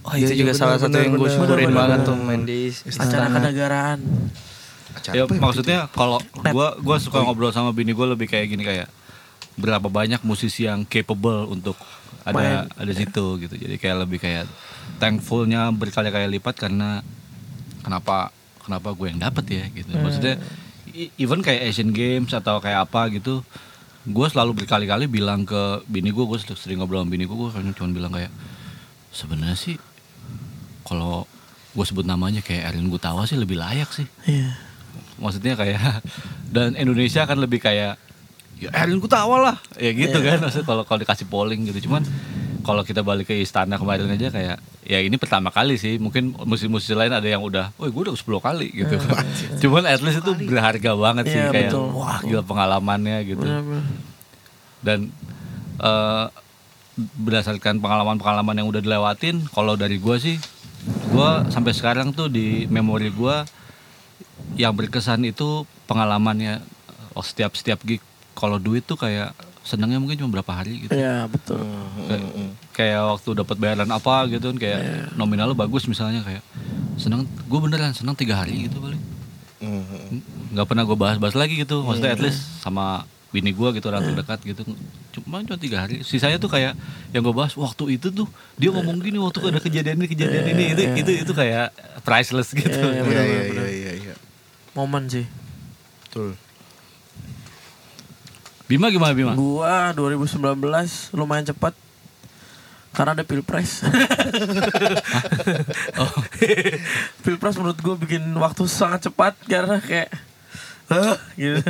Speaker 4: Oh, itu
Speaker 3: Iya,
Speaker 4: juga
Speaker 3: iya,
Speaker 4: salah satu yang gue syukurin banget tuh main di
Speaker 1: Acara
Speaker 4: istana.
Speaker 1: kenegaraan.
Speaker 3: Acara
Speaker 2: ya
Speaker 3: apa ya
Speaker 2: maksudnya kalau gua gua suka ngobrol sama bini gue lebih kayak gini kayak berapa banyak musisi yang capable untuk ada ada situ gitu. Jadi kayak lebih kayak thankfulnya berkali-kali lipat karena kenapa kenapa gue yang dapet ya gitu. Maksudnya i- even kayak Asian Games atau kayak apa gitu gue selalu berkali-kali bilang ke bini gue gue sering ngobrol sama bini gue gue cuma bilang kayak sebenarnya sih kalau gue sebut namanya kayak Erwin Gutawa sih lebih layak sih.
Speaker 1: Iya.
Speaker 2: maksudnya kayak [laughs] dan Indonesia kan lebih kayak ya Erwin Gutawa lah. Ya gitu kan maksudnya kalau kalau dikasih polling gitu. Cuman kalau kita balik ke istana kemarin aja kayak ya ini pertama kali sih. Mungkin musisi-musisi lain ada yang udah oh gue udah 10 kali gitu. Kan [laughs] cuman at least itu berharga banget sih
Speaker 1: Iya,
Speaker 2: kayak
Speaker 1: betul.
Speaker 2: wah gila pengalamannya gitu.
Speaker 1: Benar-benar.
Speaker 2: dan eh, berdasarkan pengalaman-pengalaman yang udah dilewatin kalau dari gua sih gua sampai sekarang tuh di memori gua yang berkesan itu pengalamannya oh, setiap setiap gig kalau duit tuh kayak senangnya mungkin cuma berapa hari gitu.
Speaker 1: Iya betul.
Speaker 2: kayak, kayak waktu dapat bayaran apa gitu kan kayak nominal lu bagus misalnya kayak senang gue beneran senang tiga hari gitu paling. Nggak pernah gue bahas-bahas lagi gitu maksudnya at least sama bini gue gitu orang terdekat gitu. Cuma cuma tiga hari. Sisanya tuh kayak yang gue bahas waktu itu tuh dia ngomong gini waktu ada kejadian ini kejadian ini. Itu itu itu kayak priceless gitu.
Speaker 1: Iya,
Speaker 3: Iya iya iya iya iya.
Speaker 1: Momen sih.
Speaker 3: Betul.
Speaker 2: Bima gimana Bima
Speaker 1: Gua 2019 lumayan cepat karena ada pilpres. [laughs]
Speaker 2: oh, [laughs]
Speaker 1: pilpres menurut gue bikin waktu sangat cepat karena kayak "Hah?" gitu.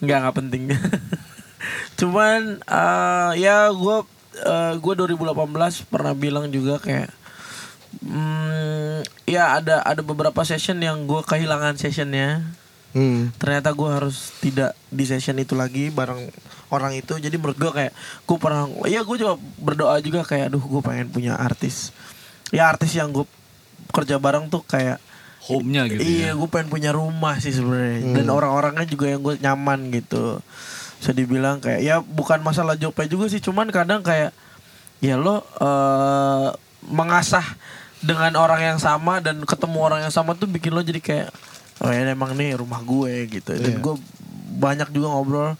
Speaker 1: nggak nggak penting. [laughs] Cuman eh, ya gue eh, gue 2018 pernah bilang juga kayak hmm, ya ada ada beberapa session yang gue kehilangan sessionnya
Speaker 3: Hmm.
Speaker 1: ternyata gue harus tidak di session itu lagi bareng orang itu. Jadi menurut gue kayak gue pernah ya gue juga berdoa juga kayak aduh gue pengen punya artis. Ya artis yang gue kerja bareng tuh kayak
Speaker 2: home-nya gitu
Speaker 1: iya
Speaker 2: ya
Speaker 1: gue pengen punya rumah sih sebenarnya. Dan orang-orangnya juga yang gue nyaman gitu. Bisa dibilang kayak ya bukan masalah jobnya juga sih cuman kadang kayak ya lo eh, mengasah dengan orang yang sama dan ketemu orang yang sama tuh bikin lo jadi kayak oh ya emang nih rumah gue gitu. Dan
Speaker 3: Iya.
Speaker 1: gue banyak juga ngobrol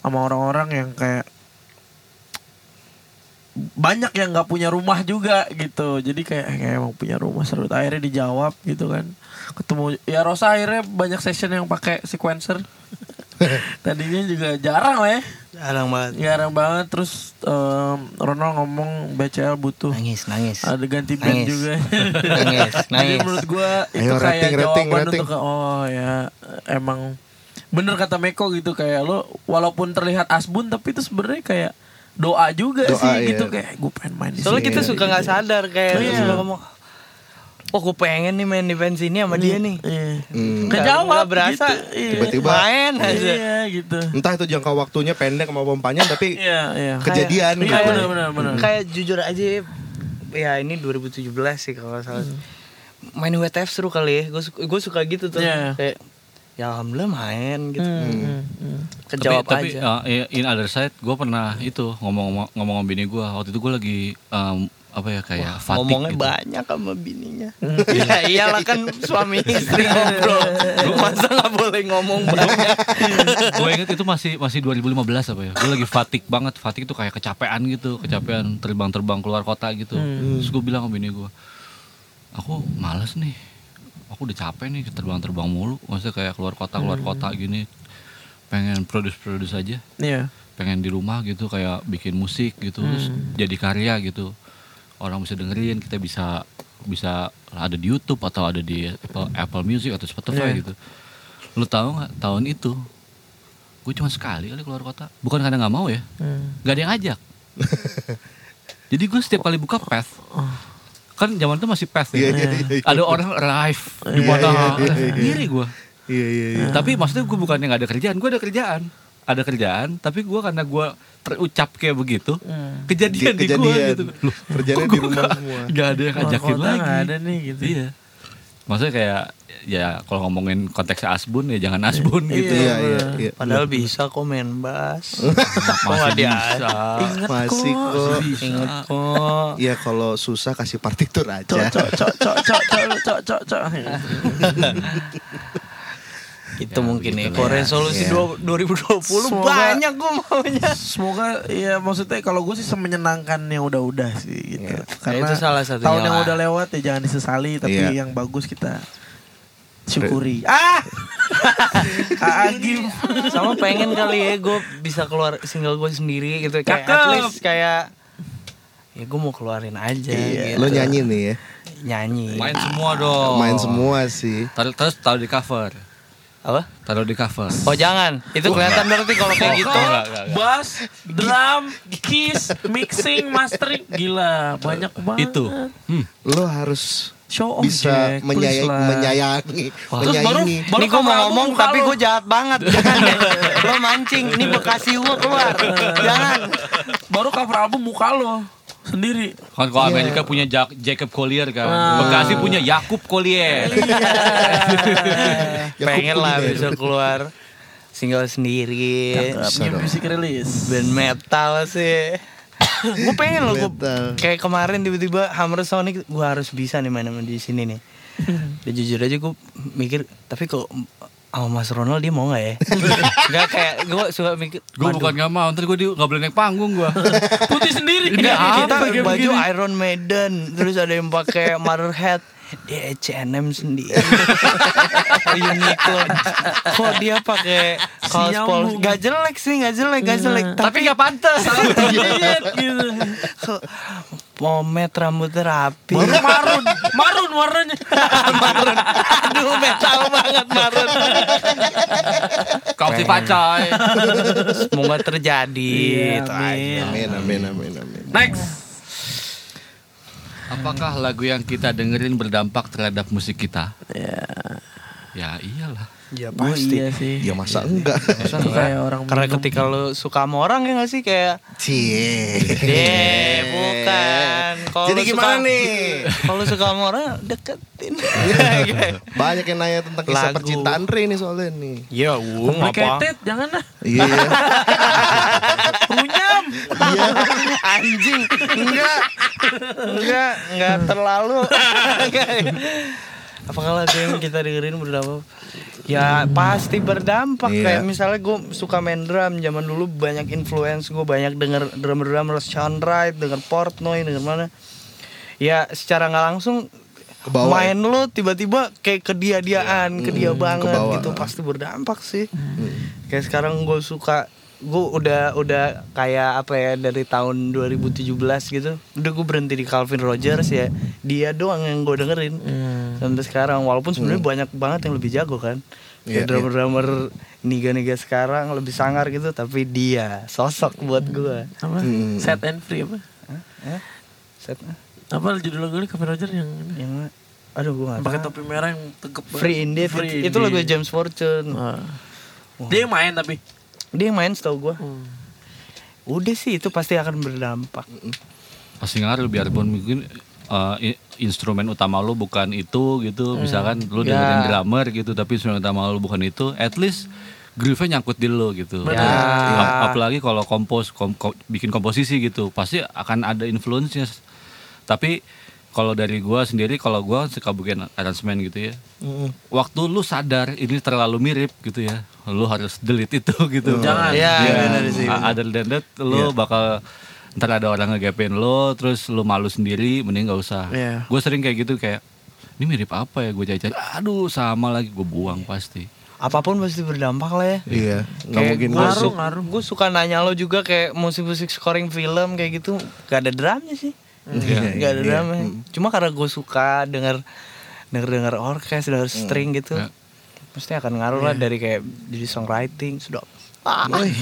Speaker 1: sama orang-orang yang kayak banyak yang nggak punya rumah juga gitu. Jadi kayak "Eh, kayak emang punya rumah. Seru. Akhirnya dijawab gitu kan. Ketemu ya Rosa akhirnya banyak session yang pakai sequencer [laughs] tadinya juga jarang lah ya
Speaker 4: Jarang banget.
Speaker 1: jarang banget terus em, Ronald ngomong BCL butuh
Speaker 4: Nangis, nangis.
Speaker 1: ada ganti band
Speaker 4: Nangis.
Speaker 1: juga [laughs]
Speaker 4: Nangis,
Speaker 1: jadi
Speaker 4: nangis.
Speaker 1: menurut gua itu
Speaker 3: Ayo,
Speaker 1: kayak
Speaker 3: rating, rating,
Speaker 1: jawaban
Speaker 3: rating.
Speaker 1: untuk oh ya emang bener kata Meko gitu kayak lo walaupun terlihat asbun tapi itu sebenarnya kayak doa juga
Speaker 3: Doa,
Speaker 1: sih
Speaker 3: iya.
Speaker 1: gitu kayak gue pengen main di
Speaker 4: Soalnya
Speaker 1: sini.
Speaker 4: kita suka nggak sadar kayak
Speaker 1: Iya.
Speaker 4: suka ngomong, oh gue pengen nih main di sini sama dia nih.
Speaker 1: Iya.
Speaker 3: Hmm.
Speaker 1: Kejawab
Speaker 4: Nggak berasa.
Speaker 1: gitu. Iya.
Speaker 3: Tiba-tiba.
Speaker 4: Main aja.
Speaker 1: Iya gitu.
Speaker 3: Entah itu jangka waktunya pendek maupun panjang tapi
Speaker 1: Iya, iya.
Speaker 3: kejadian
Speaker 1: Iya
Speaker 3: gitu.
Speaker 1: benar benar benar.
Speaker 4: Kayak jujur aja ya ini 2017 sih kalau salah. Main WTF seru kali ya. Gue suka, suka gitu tuh.
Speaker 1: Iya.
Speaker 4: Kayak ya alhamdulillah main gitu.
Speaker 1: Hmm, hmm, hmm.
Speaker 4: Kejawab
Speaker 2: tapi,
Speaker 4: aja.
Speaker 2: tapi uh, in other side gue pernah itu ngomong ngomong sama bini gue waktu itu gue lagi um, apa ya kayak fatigue
Speaker 4: Ngomongnya
Speaker 2: gitu.
Speaker 4: banyak sama bininya. [laughs] ya iyalah kan suami istri [laughs] ngobrol. Masa nggak boleh ngomong banyak. [laughs]
Speaker 2: gue inget itu masih masih 2015 apa ya. Gue lagi fatigue banget. Fatigue itu kayak kecapean gitu. Kecapean terbang-terbang keluar kota gitu. Terus gue bilang sama bini gue aku males nih. Aku udah capek nih terbang-terbang mulu. Maksudnya kayak keluar kota keluar kota gini. Pengen produce-produce aja.
Speaker 1: Iya.
Speaker 2: pengen di rumah gitu kayak bikin musik gitu. Terus jadi karya gitu orang bisa dengerin kita bisa bisa ada di YouTube atau ada di Apple, Apple Music atau Spotify
Speaker 1: Iya.
Speaker 2: gitu lu tahu nggak tahun itu gue cuma sekali kali keluar kota bukan karena nggak mau ya
Speaker 1: Hmm.
Speaker 2: nggak ada yang ngajak [laughs] jadi gue setiap kali buka path kan zaman itu masih path ya
Speaker 3: iya, iya, iya.
Speaker 2: ada orang live di
Speaker 3: Iya,
Speaker 2: mana
Speaker 3: iya,
Speaker 2: sendiri gue
Speaker 3: Iya iya iya.
Speaker 2: tapi maksudnya gue bukannya nggak ada kerjaan gue ada kerjaan ada kerjaan tapi gue karena gue terucap kayak begitu
Speaker 1: Hmm.
Speaker 2: kejadian di gue
Speaker 3: Kejadian.
Speaker 2: gitu loh
Speaker 3: Kerjanya
Speaker 2: kok
Speaker 3: di
Speaker 2: gua
Speaker 3: rumah
Speaker 2: nggak-
Speaker 3: semua.
Speaker 2: nggak ada yang
Speaker 1: kota
Speaker 2: lagi
Speaker 1: nggak ada nih gitu.
Speaker 2: iya maksudnya kayak ya kalau ngomongin konteksnya asbun ya jangan asbun gitu
Speaker 3: Iya iya iya.
Speaker 4: Padahal bisa kok main bass. Kok
Speaker 2: masih bisa
Speaker 1: Ingat
Speaker 3: Masih
Speaker 1: kok.
Speaker 3: kok.
Speaker 2: bisa
Speaker 4: Ingat kok.
Speaker 3: Iya kalau susah kasih partitur aja.
Speaker 1: cok cok cok cok cok cok cok cok.
Speaker 4: Itu mungkin nih.
Speaker 2: begitulah
Speaker 4: Kalau
Speaker 2: ya.
Speaker 4: resolusi
Speaker 3: Iya.
Speaker 4: dua- 2020
Speaker 1: Semoga-
Speaker 4: banyak gue maunya.
Speaker 1: Semoga ya maksudnya kalau gue sih semenyenangkan yang udah-udah sih gitu.
Speaker 3: Iya.
Speaker 1: Karena
Speaker 4: Ya, itu salah satunya
Speaker 1: tahun yang
Speaker 4: lah.
Speaker 1: udah lewat ya jangan disesali tapi
Speaker 3: Iya.
Speaker 1: yang bagus kita syukuri. [laughs] Ah. Agim.
Speaker 4: Sama pengen kali ya gue bisa keluar single gue sendiri gitu. Kayak at
Speaker 1: Cakep.
Speaker 4: least kayak ya gue mau keluarin aja
Speaker 3: Iya.
Speaker 4: gitu.
Speaker 3: Lo nyanyi nih ya.
Speaker 4: Nyanyi.
Speaker 2: main semua dong
Speaker 3: Main semua sih.
Speaker 2: taruh terus taruh di cover
Speaker 4: Apa?
Speaker 2: taruh di cover
Speaker 4: Oh jangan. Itu kelihatan berarti kalau kayak gitu.
Speaker 2: Oh, enggak, enggak, enggak.
Speaker 1: Bass, drum, keys, mixing, mastering, gila banyak banget.
Speaker 2: itu hmm.
Speaker 3: Lo harus
Speaker 1: Show off
Speaker 3: bisa
Speaker 1: Jack,
Speaker 3: menyayai,
Speaker 1: lah.
Speaker 3: menyayangi,
Speaker 1: Terus baru
Speaker 3: menyayangi.
Speaker 1: baru
Speaker 4: Ini gue mau ngomong tapi gue jahat banget. [laughs] Jangan deh. Lo mancing. Ini bekasi gue keluar. [laughs] Jangan.
Speaker 1: baru cover album muka lo. Sendiri.
Speaker 2: Kan kalau Amerika punya Jak- Jacob Collier kan.
Speaker 1: Ah.
Speaker 2: Bekasi punya Yakub Collier.
Speaker 4: pengen lah bisa keluar single sendiri
Speaker 1: New music release.
Speaker 4: band metal sih [coughs] gue pengen loh gua-
Speaker 3: Metal.
Speaker 4: kayak kemarin tiba-tiba Hammer Sonic gue harus bisa nih main sama di sini nih [laughs] Dan jujur aja gue mikir tapi kok sama Mas Ronald dia mau nggak ya? [laughs] Gak kayak gue suka mikir.
Speaker 2: Gue
Speaker 4: "Waduh,
Speaker 2: bukan gak mau, ntar gue nggak boleh naik panggung gue. [laughs]
Speaker 1: Putih sendiri.
Speaker 4: Enggak, kita
Speaker 1: kayak
Speaker 4: baju
Speaker 1: begini.
Speaker 4: Iron Maiden, terus ada yang pakai Motherhead, dia H&M sendiri. [laughs] Uniqlo. Kok dia pakai kaos polos? Gak jelek sih, gak jelek, gak jelek.
Speaker 2: Tapi gak pantas.
Speaker 1: Iya, gitu.
Speaker 4: Kok pomade rambutnya rapi.
Speaker 1: Baru marun, marun warnanya. [laughs]
Speaker 4: Aduh, metal banget marun.
Speaker 2: Kau si pacai.
Speaker 4: Semoga terjadi.
Speaker 1: Iya, amin.
Speaker 3: Amin, amin, amin, amin.
Speaker 1: Next.
Speaker 2: Apakah lagu yang kita dengerin berdampak terhadap musik kita?
Speaker 1: Ya,
Speaker 2: Ya iyalah.
Speaker 4: Ya
Speaker 1: gue iya sih.
Speaker 3: Ya masa enggak?
Speaker 1: Masa kayak orang
Speaker 4: Karena
Speaker 1: minum.
Speaker 4: ketika lu suka sama orang ya gak sih kayak
Speaker 3: Cie.
Speaker 4: Deh, bukan. Kalau
Speaker 3: Jadi gimana
Speaker 4: suka-
Speaker 3: nih? [laughs]
Speaker 4: Kalau suka sama orang deketin. [laughs]
Speaker 3: Banyak yang nanya tentang kisah
Speaker 4: Lagu.
Speaker 3: percintaan Re nih soalnya nih.
Speaker 4: Ya, uh, apa?
Speaker 1: Complicated, jangan lah.
Speaker 3: Iya. [laughs]
Speaker 1: Runyam.
Speaker 3: Iya.
Speaker 4: Anjing. Enggak. Enggak, enggak terlalu. Apakah lagu yang kita dengerin berdampak? Ya pasti berdampak.
Speaker 3: Iya.
Speaker 4: kayak misalnya gue suka main drum. Zaman dulu banyak influence gue banyak denger drummer drummer Sean Wright denger Portnoy denger mana. Ya secara nggak langsung
Speaker 3: Kebawa
Speaker 4: main lo tiba-tiba kayak ke dia diaan ke dia banget
Speaker 3: kebawa.
Speaker 4: gitu. Pasti berdampak sih. Kayak sekarang gue suka gue udah udah kayak apa ya dari tahun 2017 gitu udah gue berhenti di Calvin Rogers ya. Dia doang yang gue dengerin sampai sekarang. Walaupun sebenarnya banyak banget yang lebih jago kan.
Speaker 3: Iya,
Speaker 4: kayak drummer-drummer niga-niga sekarang lebih sangar gitu tapi dia sosok buat gue
Speaker 1: Apa?
Speaker 3: Hmm.
Speaker 1: Set and free apa?
Speaker 4: Hah? Set
Speaker 1: Apa judul lagu ini? Cover Roger yang
Speaker 4: yang aduh gue gak
Speaker 1: pakai topi merah yang tegep banget.
Speaker 4: Free Indeed.
Speaker 1: Free
Speaker 4: itu lagu
Speaker 1: Indeed.
Speaker 4: James Fortune.
Speaker 1: Wah. Dia yang main tapi.
Speaker 4: Dia yang main setahu gue
Speaker 1: Hmm.
Speaker 4: udah sih itu pasti akan berdampak
Speaker 2: Pasti ngaruh biarpun mungkin uh, instrumen utama lu bukan itu gitu. Misalkan lu
Speaker 4: Ya.
Speaker 2: dengerin drummer gitu tapi instrumen utama lu bukan itu, at least groove-nya nyangkut di lu gitu.
Speaker 1: Benar.
Speaker 2: Ya.
Speaker 4: Ya.
Speaker 2: Ap- apalagi kalau kompos kom- ko- bikin komposisi gitu, pasti akan ada influence-nya. Tapi kalau dari gua sendiri kalau gua suka bikin aransemen gitu ya. Waktu lu sadar ini terlalu mirip gitu ya, lu harus delete itu [laughs] gitu.
Speaker 1: Jangan.
Speaker 4: Iya,
Speaker 2: Ya,
Speaker 4: sih,
Speaker 2: a- Other than that, lu bakal ntar ada orang ngegapin lo, terus lu malu sendiri, mending gak usah.
Speaker 1: Iya.
Speaker 2: Gue sering kayak gitu kayak, ini mirip apa ya gue cari-cari, aduh sama lagi gue buang pasti.
Speaker 4: apa pun pasti berdampak lah ya
Speaker 3: Iya. Nggak
Speaker 4: Kayak
Speaker 3: mungkin
Speaker 1: ngaruh,
Speaker 3: su-
Speaker 1: ngaruh.
Speaker 4: gue suka nanya lo juga kayak musik-musik scoring film kayak gitu gak ada drumnya sih
Speaker 2: Iya. [laughs]
Speaker 4: gak ada
Speaker 3: iya.
Speaker 4: drumnya cuma karena gue suka denger denger denger orkes denger string gitu
Speaker 2: Ya.
Speaker 4: Pasti akan ngaruh lah dari kayak jadi songwriting. Sudah ah, dari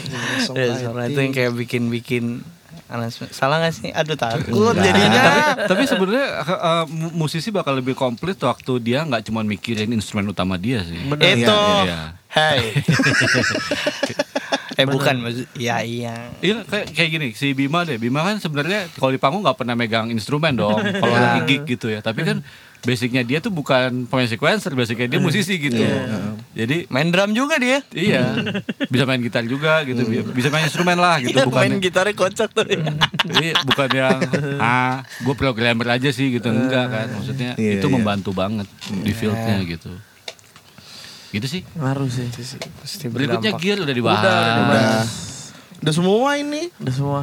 Speaker 3: songwriting.
Speaker 4: songwriting kayak bikin bikin salah gak sih? Aduh takut jadinya.
Speaker 2: Tapi, tapi sebenarnya uh, mu- musisi bakal lebih komplit waktu dia nggak cuma mikirin instrumen utama dia sih.
Speaker 1: Benar.
Speaker 4: itu.
Speaker 2: Iya.
Speaker 4: hai [laughs] eh bukan maksud ya iya.
Speaker 2: Iya kayak kayak gini si Bima deh. Bima kan sebenarnya kalau di panggung nggak pernah megang instrumen dong kalau lagi gig gitu ya. Tapi kan basicnya dia tuh bukan pemain sequencer basicnya dia musisi gitu jadi
Speaker 4: main drum juga dia
Speaker 2: iya bisa main gitar juga gitu bisa main instrumen lah gitu
Speaker 4: Iya,
Speaker 2: bukan
Speaker 4: main gitarnya kocak tuh dia.
Speaker 2: Jadi bukan yang ah gue programmer aja sih gitu enggak kan maksudnya
Speaker 3: Iya,
Speaker 2: itu
Speaker 3: iya.
Speaker 2: membantu banget di fieldnya gitu gitu sih
Speaker 1: Ngaruh sih.
Speaker 4: Pasti
Speaker 2: berikutnya
Speaker 4: berdampak.
Speaker 2: gear udah dibahas
Speaker 1: Udah, udah.
Speaker 3: Udah. Udah semua ini.
Speaker 1: Udah semua.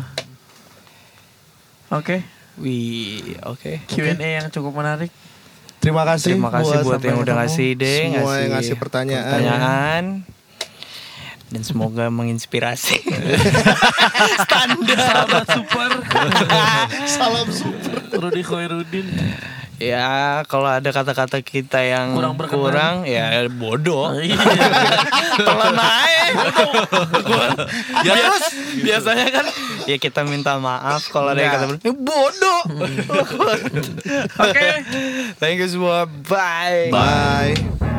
Speaker 1: Oke,
Speaker 4: Wih, oke.
Speaker 1: Q&A yang cukup menarik.
Speaker 3: Terima kasih.
Speaker 4: Terima kasih buat
Speaker 3: sampai
Speaker 4: yang udah ngasih ide,
Speaker 3: Semua yang ngasih pertanyaan.
Speaker 4: pertanyaan. Dan semoga [laughs] menginspirasi. [laughs] Standar.
Speaker 1: Sahabat super. [laughs]
Speaker 3: Salam super.
Speaker 1: Rudi Khoirudin.
Speaker 4: Ya, kalau ada kata-kata kita yang
Speaker 1: Kurang berkenan.
Speaker 4: kurang, ya bodoh. [laughs]
Speaker 1: Iya.
Speaker 4: Telan aja. ya terus biasanya kan ya kita minta maaf kalau ada yang kata "Eh, bodoh. [laughs]
Speaker 1: Oke.
Speaker 4: Thank you semua. Bye.
Speaker 3: Bye.